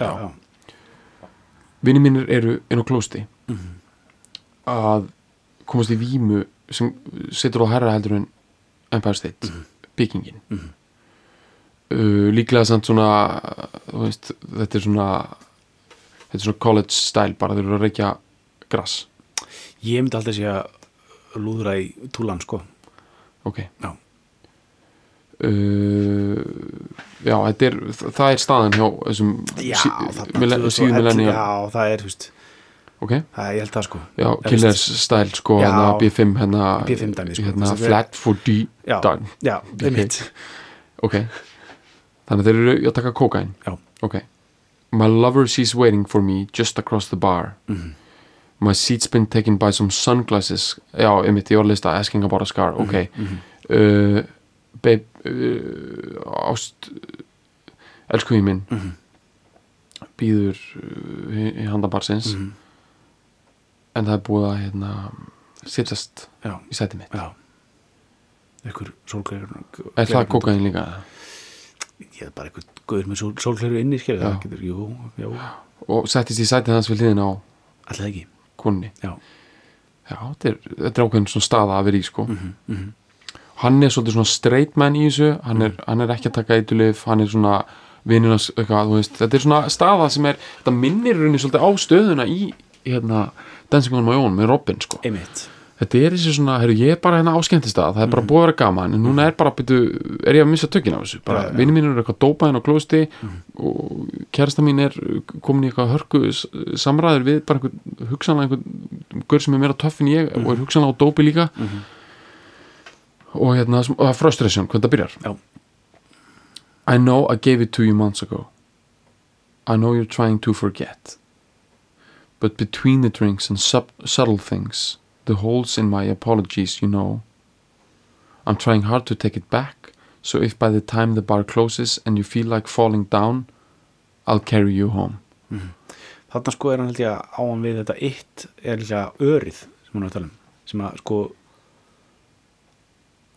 já. já, vinni mínir eru inn á klósti Mhm. að komast í vímu sem setur á herra heldur en Empire State Mhm. byggingin uh, líklega samt svona veist, þetta er svona þetta er svona college style bara þeir eru að reykja grass ég myndi alltaf að lúðra í túlan sko. Ok. Já, uh, já, þetta er það er staðan hjá þessum já, þarna millen- 2011, síðu millennial já, það er, þú veist ok, það er, ég held það sko. Já, killers style sko, Já. hérna B5 hérna, B5 dæmi, sko. að- flat for D já, dæmi, já, einmitt. Ok. Þannig að þeir eru að taka kókain já, ok my lover she's waiting for me just across the bar. Mhm. my seat's been taken by some sunglasses. Já, einmitt, ég var að lista asking about a scar, Mhm, ok uh, babe uh, ást elsku í minn. Mhm. býður uh, í, í handabarsins Mhm. en það er búið að hérna, sittast í sæti mitt. Já. Einhver sólglegur er það kókain líka ég er bara einhver guður með sól, sólglegur inni skilur það getur, jú, já, og settist í sætið hans við hliðin á alltaf ekki. konni já, já, þetta er, er ákveðin svona staða að vera í sko. Mhm, mhm. Hann er svolítið svona straight man í þessu. Hann er, hann er ekki að taka eitulif hann er svona vinninas eitthvað, þú veist, þetta er svona staða sem er, þetta minnir rauninni svolítið á stöðuna í, hérna, Dancing on my own með Robin, sko. Einmitt þetta er þessi svona, heyrðu, ég er bara hérna áskemmtist að það er bara búið að vera gaman, en núna er bara byrju, er ég að missa tökina á þessu, bara vinni mín er eitthvað dópaðin á klósti og kærasta mín er komin í eitthvað hörku samræður við bara einhvern hugsanlega einhvern gaur sem er meira töff en ég og er hugsanlega á dópi líka. Og hérna, og það er frustration, hvernig það byrjar. Já, I know I gave it to you months ago. I know you're trying to forget. But between the drinks and sub- subtle things, the holes in my apologies, you know, I'm trying hard to take it back. So if by the time the bar closes and you feel like falling down, I'll carry you home. þarna sko er hann held ég að á hann við þetta eitt er líka örið sem hann er að tala um sem að sko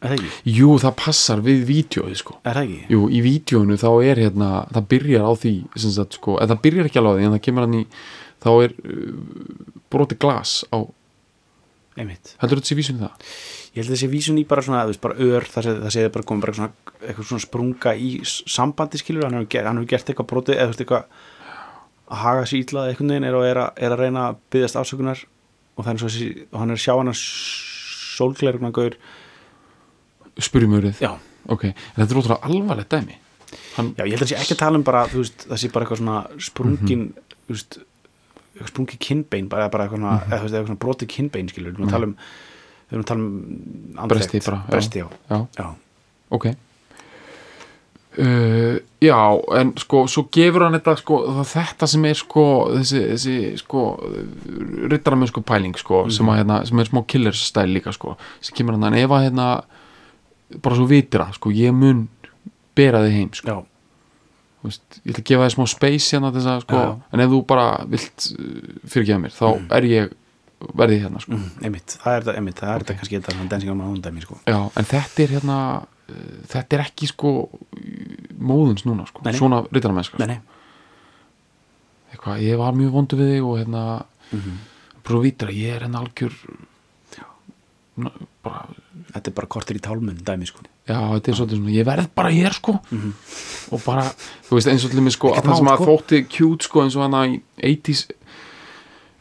er það ekki? Jú, það passar við vídjóið, sko. er það ekki? Jú, í vídjóinu þá er hérna, það byrjar á því, sem sagt, sko, en það byrjar ekki alveg á því, en það kemur hann í, þá er uh, broti glas á, einmitt. Heldur þetta sé vísun í það? ég held að þessi vísun í bara svona, þú veist, bara ör það sé, það sé bara komið bara svona, eitthvað svona sprunga í sambandi skilur, hann hefur gert, hann hefur gert eitthvað brotið eða þú veist eitthvað að haga sér ítlaði einhvern veginn er, og er, að, er að reyna að byggðast afsökunar og það er svo og hann er sjá hann að sólgleir gaur, spurjum örið já, ok, en þetta er ótrúlega alvarlegt dæmi. Hann, já, ég held að það sé ekki að tala um bara, þú veist, það sé bara eitthvað svona sprungin, þú veist eitthvað sprungið kinnbein, bara, bara eitthvað þú veist, eitthvað svona brotið kinnbein skilur, við erum að tala um við erum að tala um Bresti bara, bresti, já, já, já. ok. Uh, já, en sko svo gefur hann þetta sko þetta sem er sko þessi, þessi sko sko pæling sko sem, að, hérna, sem er smá killers stæl líka sko. Sem kemur hann, ef að hérna bara svo vitir að sko, ég mun bera þig heim sko veist, ég ætla að gefa þér smá space hérna til þess að sko, en ef þú bara vilt uh, fyrirgefa mér, þá er ég verðið hérna sko. Mm, einmitt, það er þetta, það er þetta kannski þetta hann dancing on my own dæmi, sko. Já, en þetta er hérna uh, þetta er ekki sko móðins núna sko, Nei, nei. svona rittaramenska nei, sko. eitthvað, ég var mjög vondu við þig og hérna að vita að ég er hérna algjör já, bara þetta er bara kortir í tálmun dæmi, sko já, þetta er svolítið svona, ég verð bara hér sko og bara, þú veist, eins og til mig sko, það sem að sko. þótti cute sko, eins og hana í 80s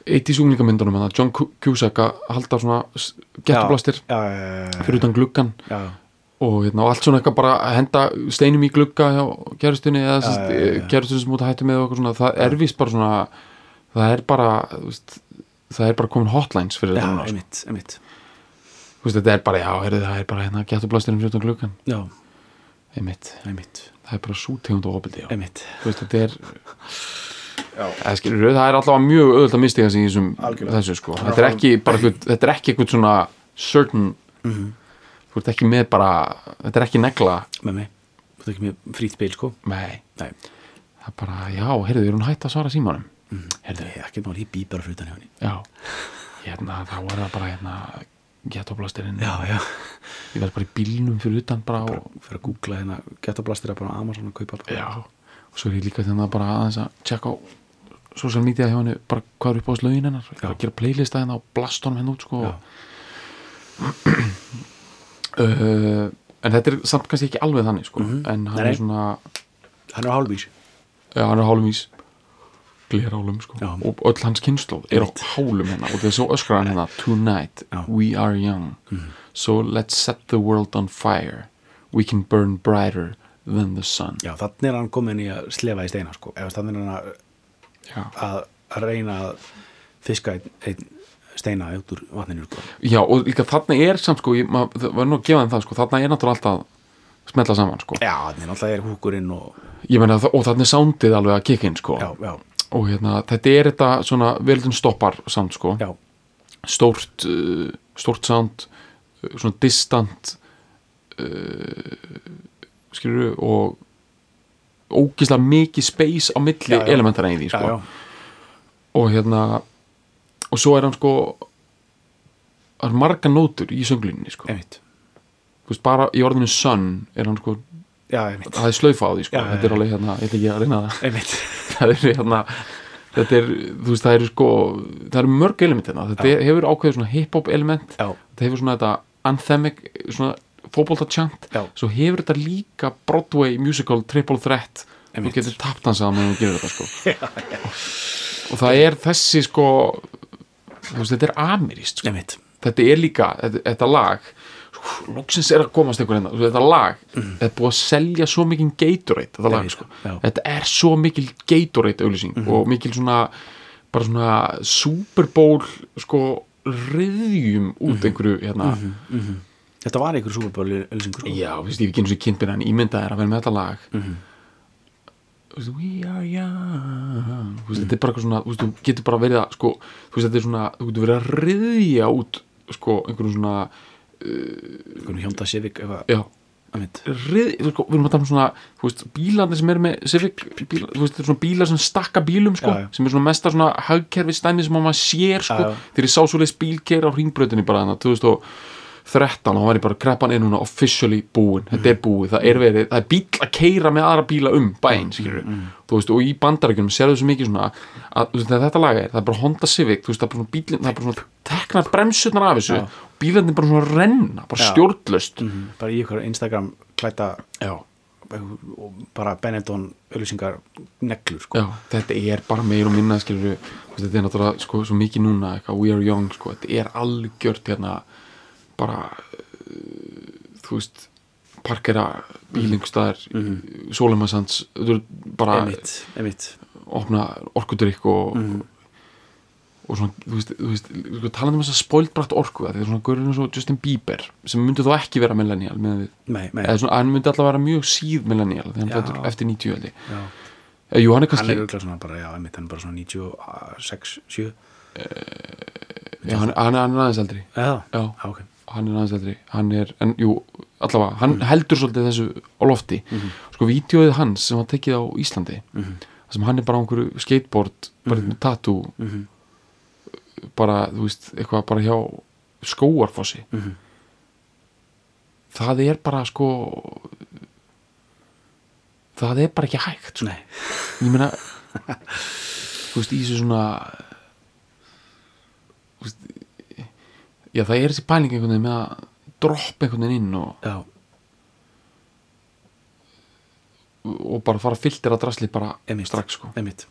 80s unglingamyndunum hana, John Cu- Cusack að halda svona gettublastir já, já, já, já, fyrir utan gluggan já, og, hérna, og allt svona eitthvað bara að henda steinum í glugga hjá kærustunni eða Já, já, já, já. kærustunni sem út að hættu með og eitthvað svona, það er vist bara svona það er bara þú veist, það er bara komin hotlines fyrir já, þetta núna, sko. einmitt, einmitt veist, þetta er bara, já, heyrðu, það er bara hérna gettublastirinn fyrir utan gluggan já, einmitt, einmitt, það er bara sútegund og opildi, já. Einmitt. Þú veist, þetta er eða skilur, það er alltaf mjög öðvöld að mistiga sig í þessum Algjörlega. þessu sko, þetta er ekki bara eitthvað, þetta er ekki eitthvað svona certain Mhm. þú ert ekki með bara þetta er ekki negla, með mig, þú er ekki með frýtt bil, sko. Nei. Nei, það er bara, já, heyrðu, er hún hætt að svara símanum? Heyrðu, ég ekki mál, ég bý bara fyrir utan hjá henni. Já. Hérna, þá er það bara hérna já, ég verð bara í bílnum fyrir utan bara og, fyrir að googla hérna getablastir bara á Amazon að kaupa já, og svo er ég líka þannig bara aðeins að tjekka á social media hjá henni, bara hvað er upp á slögin hennar. Ég er að gera playlista hérna og blast honum henni út sko. Uh, en þetta er samt kannski ekki alveg þannig sko, Mhm. en hann Nei, er svona hann er á hálfvís. Já, hann er hálum ís glerhálum sko. Já. og öll hans kynnslóð er á hálum hérna. Og þess að öskra hann hérna tonight Já. we are young. So let's set the world on fire. We can burn brighter than the sun. Já, þannig er hann komin í að slefa í steina, sko. Eða þannig er hann að, að, reyna að fiska einn, einn steina út úr vatninu, sko. Já og líka þarna er samt sko, það var nú að gefa þeim það sko, þarna er náttúrulega alltaf smetla saman sko, já, þannig náttúrulega er húkurinn og ég meina það- og þarna er soundið alveg að kikka inn sko. Já, já, og hérna, þetta er þetta svona veldun stoppar samt sko já, stórt uh, stórt sound uh, svona distant uh, skilur og ógislega mikið space á milli Já, já. elementara í því já, sko. já, og hérna og svo er hann sko er marga nótur í sönglunni sko. veist, bara í orðinu sun er hann sko já, það er slaufa á því sko. Já, þetta er alveg hérna, ég ætla ekki að reyna það. Það er hérna þetta er, þú veist, það eru sko það eru mörg element hérna, þetta Já. hefur ákveður svona hip-hop element. Þetta hefur svona þetta anthemic svona fótbolta chant. Svo hefur þetta líka Broadway musical triple threat. Þú getur taptansað meðan þú gerir þetta sko. Og það er þessi sko þú veist, þetta er amirist sko. Þetta er líka, þetta, þetta lag loksins er að komast einhver hérna. Þetta lag, þetta er búið að selja svo mikið Gatorade, þetta lag sko. þetta er svo mikil Gatorade auðlýsing og mikil svona bara svona Super Bowl sko riðjum út einhverju hérna. Þetta var einhver súperbóli ölsingu sko. Já, þú veist, ég hef ekki eins og kynntbyrja en ímyndað er að vera með þetta lag. Veist, We are young. Veist, þetta er bara eitthvað svona, þú veist, þú getur bara verið að sko, þú veist, þetta er svona, þú getur verið að riðja út, sko, einhverjum svona Einhvern Hjónda Civic já, rið, sko, við erum að tala um svona veist, bílarnir sem eru með Civic bíla, þú veist, er svona bílar sem stakka bílum sko, Já, já. sem er svona mesta svona hagkerfi stæmi sem maður sér, sko, þegar ég sá svoleiðis bílkeir á ringbröðinni bara þannig, 2013 og hann var ég bara kreppan er núna officially búin, þetta er búið. Það er verið, það er bíl að keira með aðra bíla um bæinn, skilur þú veist, og í bandarækjunum sérðu svo mikið svona að, veist, þetta lag er, það er bara Honda Civic veist, það er bara svona bílinn, það er bara svona tekna bremsutnar af þessu, bílarnir bara svona renna, bara Já. stjórnlöst Mhm. Bara í ykkur Instagram klæta já, og bara Benetton ölsingar neglur sko. já, þetta er bara meir og minna, skilur þetta er náttúrulega, sko, svo mikið núna eitthvað, we are young, sko, þetta er algjört hérna, bara uh, þú veist parkera bílingstæðar mm -hmm. Er bara Einmitt, einmitt. opna orkudrykk og og svona, þú veist, veist talandi um þess að spoilt brætt orku það er svona eins og Justin Bieber sem myndi þó ekki vera millennial hann myndi alltaf vera mjög síð millennial þegar hann fættur eftir 90 held ég. Já. Eh, Jú, hann er Hann kannski, er auðvitað svona bara, já, einmitt, hann er bara svona 96, 7 já, hann, hann, er- hann er aðeins eldri. Eða? Já, Já, ok hann er aðeins eldri hann er, en jú, allavega hann heldur svolítið þessu á lofti sko, vídeoið hans sem var tekið á Íslandi Mhm. þar sem hann er bara á einhverju skateboard bara með tattoo Mhm. bara, þú veist, eitthvað bara hjá skóarfossi Mhm. það er bara sko það er bara ekki hægt sko. Ég meina þú veist, í þessu svona þú veist, já, það er þessi pæling einhvern veginn með að droppa einhvern veginn inn og, já, og bara fara að filtera drasli bara Einmitt. strax sko. einmitt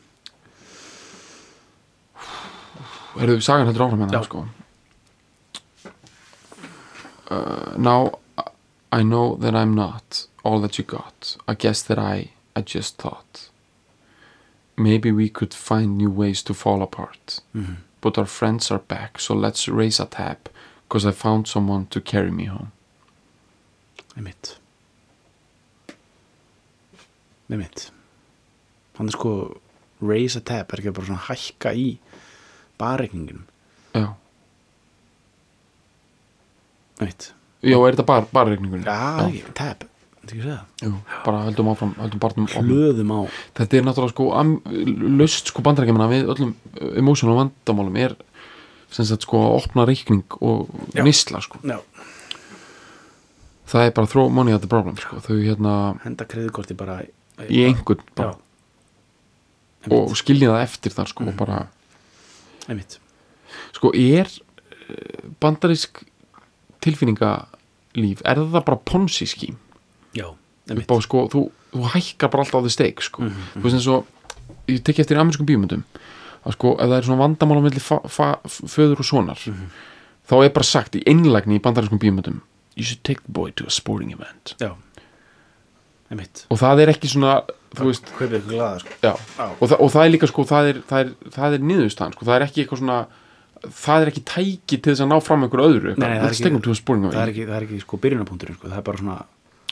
Herðu, sagan heldur áfram hérna Já. sko. uh, Now I know that I'm not all that you got I guess that I I just thought Maybe we could find new ways to fall apart Mhm. But our friends are back So let's raise a tab Cause I found someone to carry me home. Einmitt. Einmitt. Hann er sko raise a tab, er ekki bara svona hækka í barreikninginum Já, Einmitt. Já er þetta bara reikningurinn? Já, tab, bara höldum áfram, höldum barnum Hlöðum á. Þetta er náttúrulega sko am, löst sko bandarækjumina við öllum uh, emotional vandamálum er sem sagt sko að opna reikning og Já. nýsla sko. Já, það er bara throw money at the problem sko. Þau hérna henda kreðukorti bara í einhvern Já, bara, og skilja það eftir þar sko og bara einmitt. Sko er uh, bandarísk tilfinningalíf er það bara ponzi skím Já, á sko, þú, þú hækkar bara alltaf á því steik sko, Mhm, þú veist eins og ég tekki eftir í amerískum bíumundum að sko, ef það er svona vandamál á milli fa, fa, föður og sonar Mhm. þá er bara sagt í einlægni í bandarískum bíumundum you should take the boy to a sporting event. Já, einmitt. Og það er ekki svona, glaða sko. Já, og, það, og það er líka sko, það er, það er, það er niðurstaðan sko, það er ekki eitthvað svona það er ekki tæki til þess að ná fram einhver öðru Nei, það er ekki- Það er ekki, það er ekki sko byrjunapunkturinn sko, það er bara svona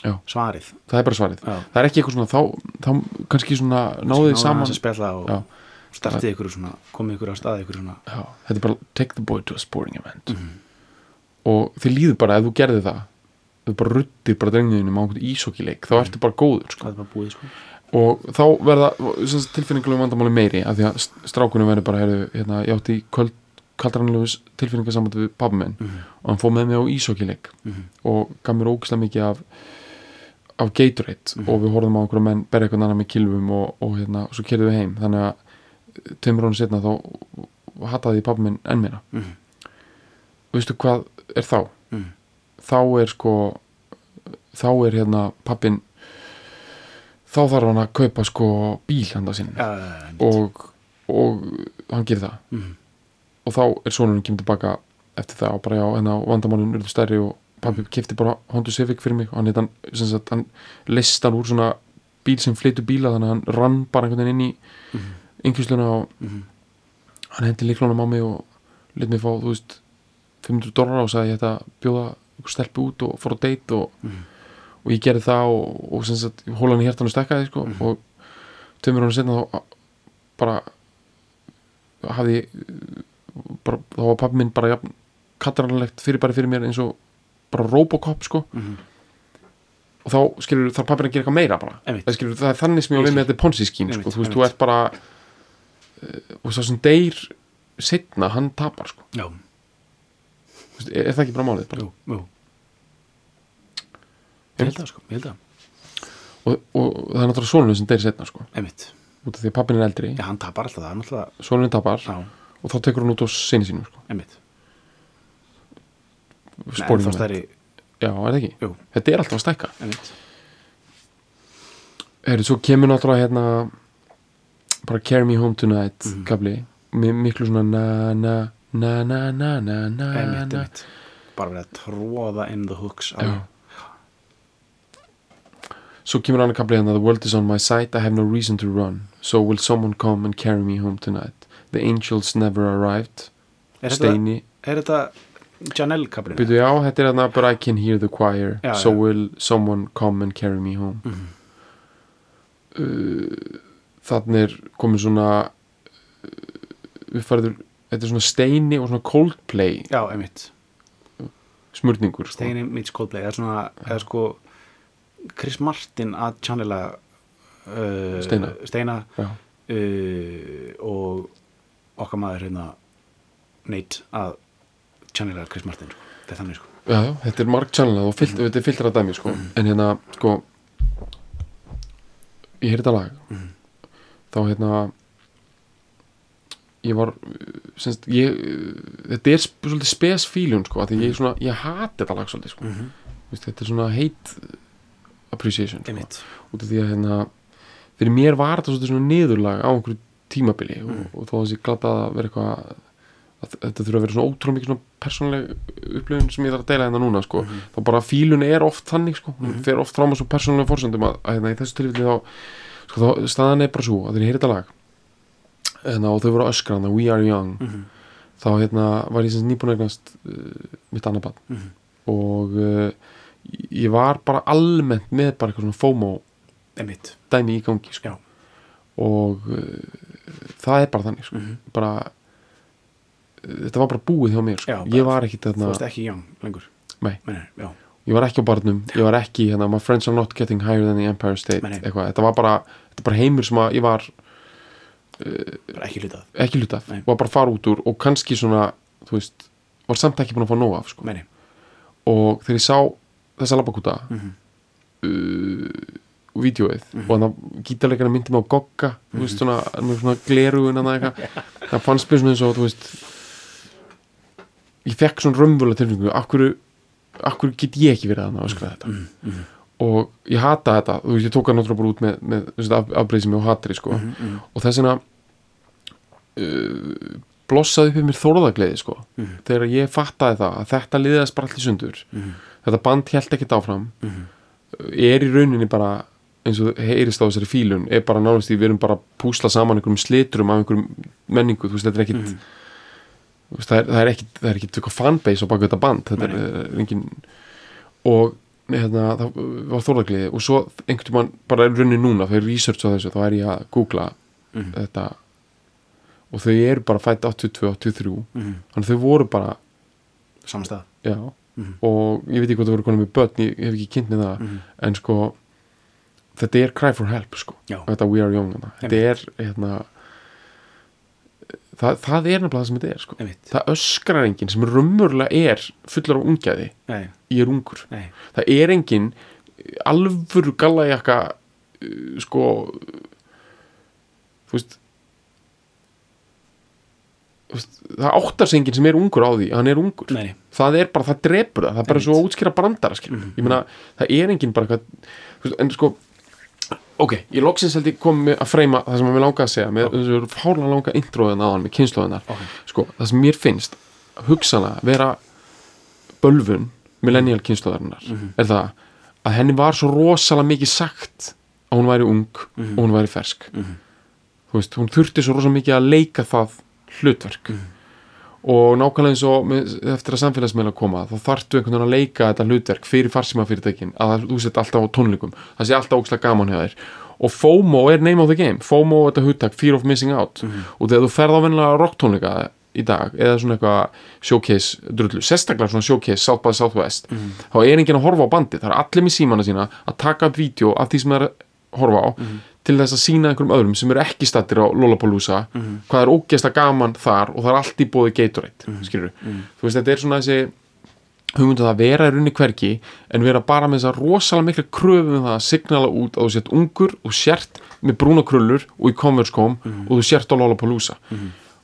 Já. svarið það er bara svarið, Já. það er ekki eitthvað svona þá, þá kannski svona náðið saman og startið ykkur svona, komið ykkur á staði ykkur svona Já, þetta er bara take the boy to a sporting event Mhm. og þið líður bara ef þú gerði það þú bara ruttir bara drengniðinum á einhvern ísokkileik þá ertu bara góður sko. bara búið sko og þá verða tilfinningulegum vandamáli meiri af því að st- strákunum verður bara heyrðu, hérna, ég átti köld, kaldranlegu tilfinningasamband við pabbi minn og hann fóð með mig á ísokkileik Mhm. og gaf mér ógislega mikið af af Gatorade og við horfðum á einhverja menn berja eitthvað annar með kilvum og, og hérna, og svo kerðum við heim. Þannig að tveimur rónu setna þá hataði pabbi minn enn meira. Mhm. veistu hvað er þá? Mhm. þá er sko þá er hérna pappin þá þarf hann að kaupa sko bíl handa sinni Já, og, og hann gerir það. Mhm. og þá er sonurinn kemur tilbaka eftir það og bara já, á vandamálun eru stærri og pabbi kefti bara Honda Civic fyrir mig og hann, hann, sagt, hann list hann úr svona bíl sem flytur bíla þannig að hann rann bara einhvern veginn inn í Mhm. yngjusluna og Mhm. hann hendi líklunum á mig og lit mig fá, þú veist 500 dólar og sagði ég ætti að bjóða stelpu út og fór á date og, Mhm. og ég gerði það og, og sagt, hóla hann í hjartan og stekkaði sko, Mhm. og tveimur hann setna þá bara hafði bara, þá var pappi minn bara jafn kattaralegt fyrir bara fyrir mér eins og bara Robocop sko. Mhm. og þá skilur þarf pappin að gera eitthvað meira bara. Það, skilur, það er þannig sem ég á við með þetta ponzi skín sko. Þú veist, þú ert bara uh, og svo sem deyr setna, hann tapar sko. Veist, er, er það ekki bara málið bara? jú, jú. Ég held það sko, ég held það. Og, og það er náttúrulega sonurinn sem deyr setna sko. Einmitt, út af því að pappin er eldri, já, hann tapar alltaf það, náttúrulega sonurinn tapar. Já, og þá tekur hann út á sinni sínum sko. einmitt Alert. stærri, já, er það ekki? jú, þetta er alltaf að stækka einmitt Heru, svo kemur náttúrulega hérna bara Carry Me Home Tonight Mhm. kafli, með miklu svona na na na na na na na Einmitt, na einmitt Bara verið að tróða in the hooks Já. alveg. svo kemur hann að kafli hérna The world is on my side, I have no reason to run so will someone come and carry me home tonight the angels never arrived Er þetta, Steini, er þetta Janelle kablinu? byrju já, þetta er hérna but I can hear the choir Já, so já. will someone come and carry me home Mhm. uh, þannig er komið svona uh, uppfærður þetta er svona steini og svona Coldplay Já, einmitt smurningur sko. Steini meets Coldplay Það er svona, eða sko Chris Martin að channela uh, Steina. Steina uh, og okkar maður hérna Nate að channela Chris Martin sko. þetta er þannig sko Já, já, þetta er mark channel og fyllt, þetta er fylltra dæmi sko. en hérna, sko ég heyrði þetta lag Mhm. þá hérna ég var semst, ég, þetta er svolítið spes fíljun sko, því ég, svona, ég hati þetta lag svolítið sko. mm -hmm. Vist, þetta er svona hate appreciation sko. út af því að hérna fyrir mér var þetta svona niðurlag á einhverju tímabili og, Mm. og þó að þessi glata að vera eitthvað að þetta þurfa að vera svona ótrúlega mikið svona persónleg upplifun sem ég þarf að deila hérna núna sko. Mhm. þá bara fílun er oft þannig sko. hún Mhm. fer oft fram á svo persónulega fórsöndum að, að hérna, í þessu tilfelli þá, sko, þá staðan er bara svo að þegar ég heyri þetta lag hérna, og þau voru að öskra hana, We Are Young mm -hmm. þá hérna, var ég nýbúin að eignast uh, mitt annað bann Mhm. og uh, ég var bara almennt með bara eitthvað svona FOMO einmitt dæmi í gangi sko. Og uh, það er bara þannig sko. mm bara þetta var bara búið hjá mér sko. Já, ég var ekki þú þarna varst ekki young lengur Nei. Meni, já, ég var ekki á barnum, ég var ekki hérna, my friends are not getting higher than the Empire State Nei, nei. eitthvað, þetta var bara, þetta bara heimur sem að ég var bara ekki hlutað ekki lutað, Nei. var bara að fara út úr og kannski svona, þú veist var samt ekki búin að fá nóg af sko. Og þegar ég sá þessa labakúta Mm -hmm. uh, vídeoið Mhm. og þannig að gítarleikana myndi mig á gogga þú veist svona, með svona glerugun eitthvað, það fannst mér svona eins og þú veist ég fekk svona römmvöla tilfengu akkur, akkur get ég ekki verið að öskra þetta Mm -hmm. og ég hata þetta, þú veist ég tók það náttúrulega bara út með, með af, afbreyðsum og hatri sko. Mm -hmm. og þess vegna uh, blossaði upp í mér þórðagleiði sko. Mhm. þegar ég fattaði það að þetta liðast bara allir sundur þetta band held ekkert áfram er í rauninni bara eins og heyrist á þessari fílun er bara nánast í við erum bara að púsla saman einhverjum slitrum af einhverjum menningu þú veist þetta er ekkit það, er, það er ekkit það er ekkit eitthvað fanbase á baka þetta band þetta er, er engin og hérna, það var þórðagliði og svo einhvern veginn bara er rauninni núna þegar research á þessu þá er ég að googla Mhm. þetta. Og þau eru bara fætt 82-83 Mhm. þannig að þau voru bara saman stað. Já. Mhm. og ég veit ekki hvað það voru konum með börn ég, hef ekki kynnt með það. Mhm. en sko þetta er cry for help sko. Þetta we are young þetta er hérna það, það er nefnilega það sem þetta er sko. Það öskrar enginn sem raunverulega er fullur af ungæði Nei, ég er ungur nei, það er enginn alvöru gallajakka uh, sko þú veist þú veist, það áttar sig enginn sem er ungur á því hann er ungur. Nei, nei. það er bara, það drepur það. Það er bara Einmitt. svo útskýra brandara skil Mhm. ég meina, það er enginn bara eitthvað en sko, ok, ég loksins held ég komið að freyma það sem ég langaði að segja með þessu fárlega langa introðin aðan með kynnslóðinar Ok. sko, það sem mér finnst hugsana vera bölvun millennial kynnslóðarinnar er það að henni var svo rosalega mikið sagt að hún væri ung og hún væri fersk. Þú veist, hún þurfti svo rosalega mikið að leika það hlutverk og nákvæmlega eins og eftir að samfélagsmeila koma þá þarftu einhvern veginn að leika þetta hlutverk fyrir farsímafyrirtækin að þú sett alltaf á tónleikum. Það sé alltaf ókslega gaman þér. Og FOMO er name of the game. FOMO er þetta hugtak, fear of missing out. Og þegar þú ferð á vennilega rocktónleika í dag eða svona eitthvað showcase drullu, sérstaklega svona showcase South by Southwest þá er enginn að horfa á bandi það er allir með símana sína að taka upp vídeo af því sem það er að horfa á til þess að sína einhverjum öðrum sem eru ekki stattir á Lollapalooza hvað er ógeðslega gaman þar og það er allt í bóði Gatorade mm skilur þú veist þetta er svona þessi hugmyndu að vera í runni hvergi en vera bara með þess að rosalega mikla kröfum um það að signala út að þú sért ungur og sért með brúna krullur og í Converse kom og þú sért á Lollapalooza.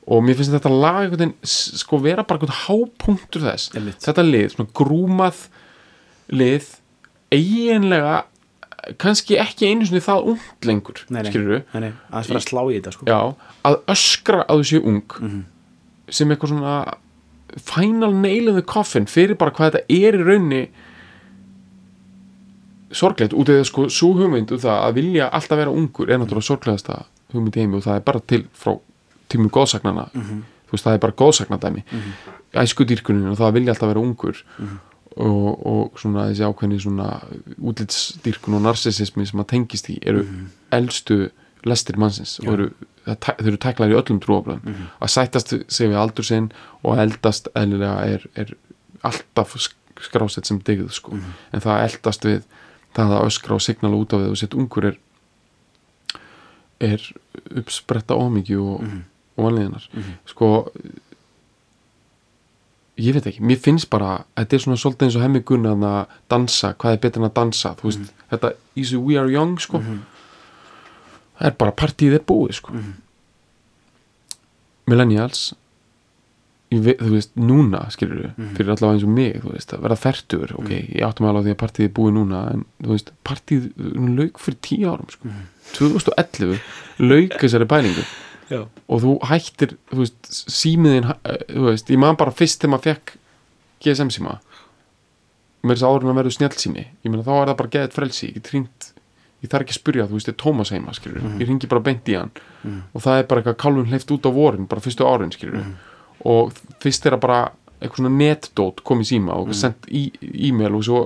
Og mér finnst þetta lag einhvern sko vera bara einhvern hápunktur þess. Einmitt. þetta lið, svona grúmað lið eiginlega kannski ekki einu sinni það ungt lengur Nei, nei, skilurðu? Nei, nei, aðeins fyrir að slá í þetta sko. já, að öskra að þú séu ung sem eitthvað svona final nail in the coffin fyrir bara hvað þetta er í raunni sorglegt. Út eða sko svo hugmynd um það að vilja alltaf vera ungur er náttúrulega sorglegasta hugmynd í heimi og það er bara til frá tímum góðsagnana þú veist það er bara góðsagnadæmi mm -hmm. æskudýrkunin og það vilja alltaf vera ungur og, og svona þessi ákveðni svona útlitsdýrkun og narsisismi sem að tengist í eru elstu lestir mannsins og eru, þau eru tæklar í öllum trúabröðum að sættast sig við aldur sinn og eldast eðlilega er, er alltaf sk- skrásett sem digð sko. en það eldast við það að öskra og signala út á við og sitt ungur er er uppspretta ómikið og, og vanlíðinar sko ég veit ekki, mér finnst bara þetta er svona svolítið eins og hemmi gunna að dansa, hvað er betur en að dansa þú veist, þetta Easy We Are Young sko. Það er bara partíð er búið sko. Millennials ég veit, þú veist, núna skilur við, fyrir allavega eins og mig þú veist, að vera færtur, ok, ég áttum alveg á því að partíð er búið núna, en þú veist partíð hún lauk fyrir tíu árum sko. 2011 lauk þessari bælingu Já. og þú hættir þú veist, símiðin þú veist, ég man bara fyrst þegar maður fekk GSM síma. Með þess að árum að verður snjallsími. Ég meina þá er það bara geðið frelsi. Ég, trýnt, ég þarf ekki að spyrja, þú veist, þetta er Tómas heima skilur, ég ringi bara beint í hann. Og það er bara eitthvað kálfun hleyft út á vorin bara fyrstu árin skilur og fyrst er það bara eitthvað svona netdót kom í síma og sendt í, e-mail og svo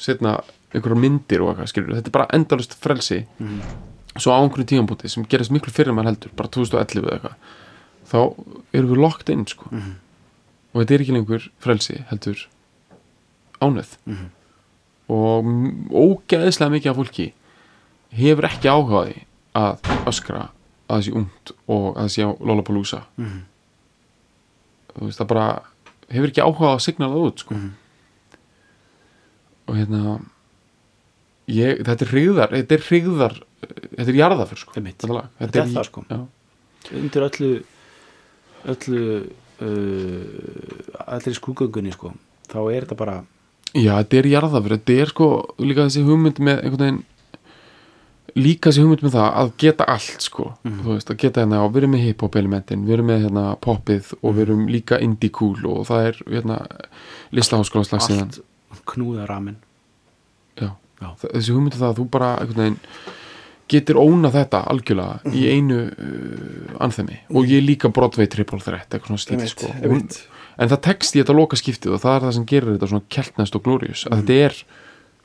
setna einhverjar myndir og eitthvað skilur þetta er bara endalust frelsi svo á einhverju tíðanbúti sem gerist miklu fyrir maður heldur bara 2011 eða eitthvað þá erum við locked in sko. Og þetta er ekki lengur frelsi heldur ánöð og m- ógeðslega mikið af fólki hefur ekki áhugaði að öskra að það sé ungt og að það sé á Lollapalooza þú veist það bara hefur ekki áhuga að signala það út sko. og hérna ég, þetta er hrigðar þetta er hrigðar þetta er jarðaför sko. Þetta. Þetta er það, sko. já. undir öllu öllu uh, allir skrúgöngunni sko þá er þetta bara Já, þetta er jarðafur, þetta er sko líka þessi hugmynd með einhvern veginn líka þessi hugmynd með það að geta allt sko, Mhm. þú veist, að geta hérna og við erum með hip-hop elementin, við erum með hérna poppið og við erum líka indie cool og það er hérna listaháskólaslag síðan, allt knúða ramin já, Já. Þessi hugmynd er það að þú bara einhvern veginn getur óna þetta algjörlega í Mhm. einu uh, anþemi og ég líka Broadway triple threat, eitthvað svona slítið sko. Hún, en það tekst í þetta loka skiptið og það er það sem gerir þetta svona keltnæst og glorious að þetta er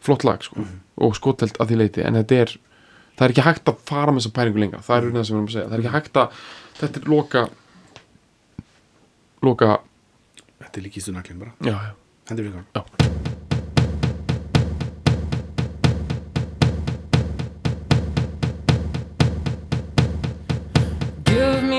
flott lag sko og skotelt að því leiti en þetta er það er ekki hægt að fara með þessa pælingu lengra það er það sem við erum að segja, það er ekki hægt að þetta er loka loka, þetta er líkistu naglinn bara. Já, já, hendur við gang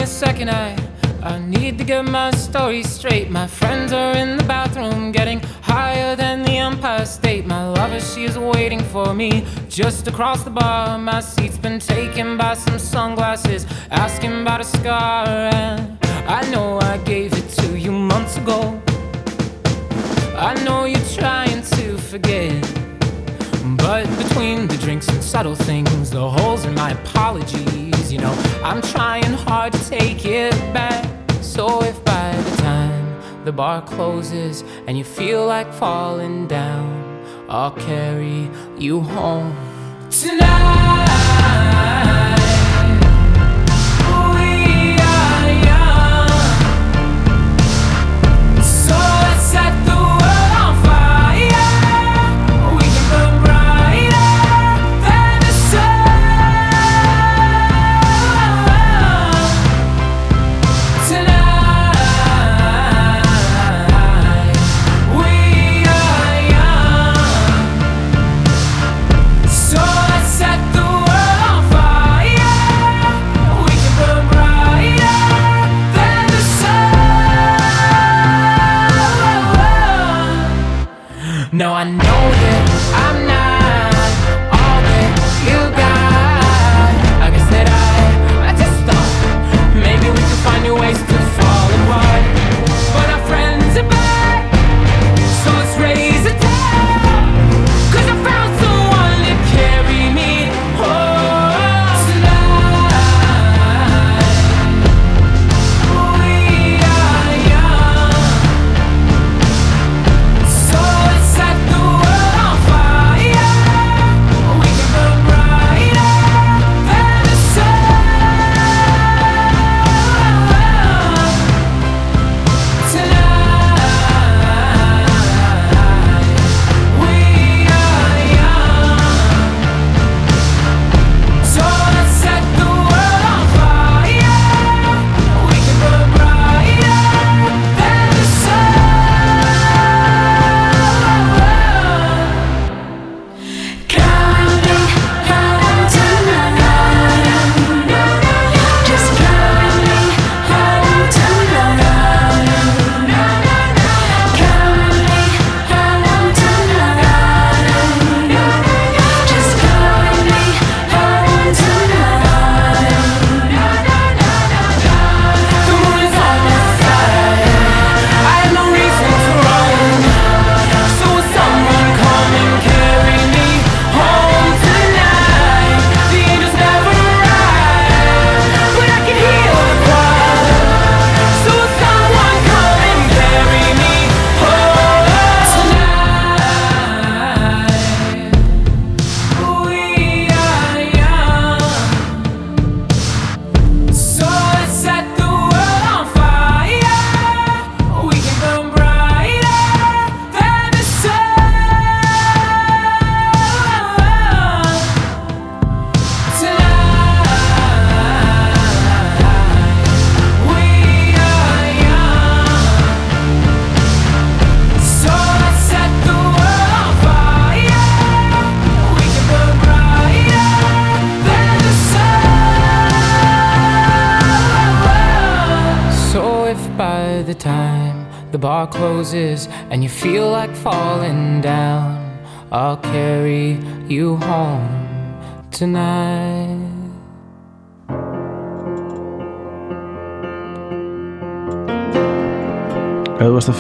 a second, I I need to get my story straight. My friends are in the bathroom, getting higher than the Empire State. My lover, she is waiting for me just across the bar. My seat's been taken by some sunglasses, asking about a scar. And I know I gave it to you months ago. I know you're trying to forget. But between the drinks and subtle things, the holes in my apologies, you know, I'm trying hard to take it back. So if by the time the bar closes and you feel like falling down, I'll carry you home tonight.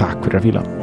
Takk fyrir að fíla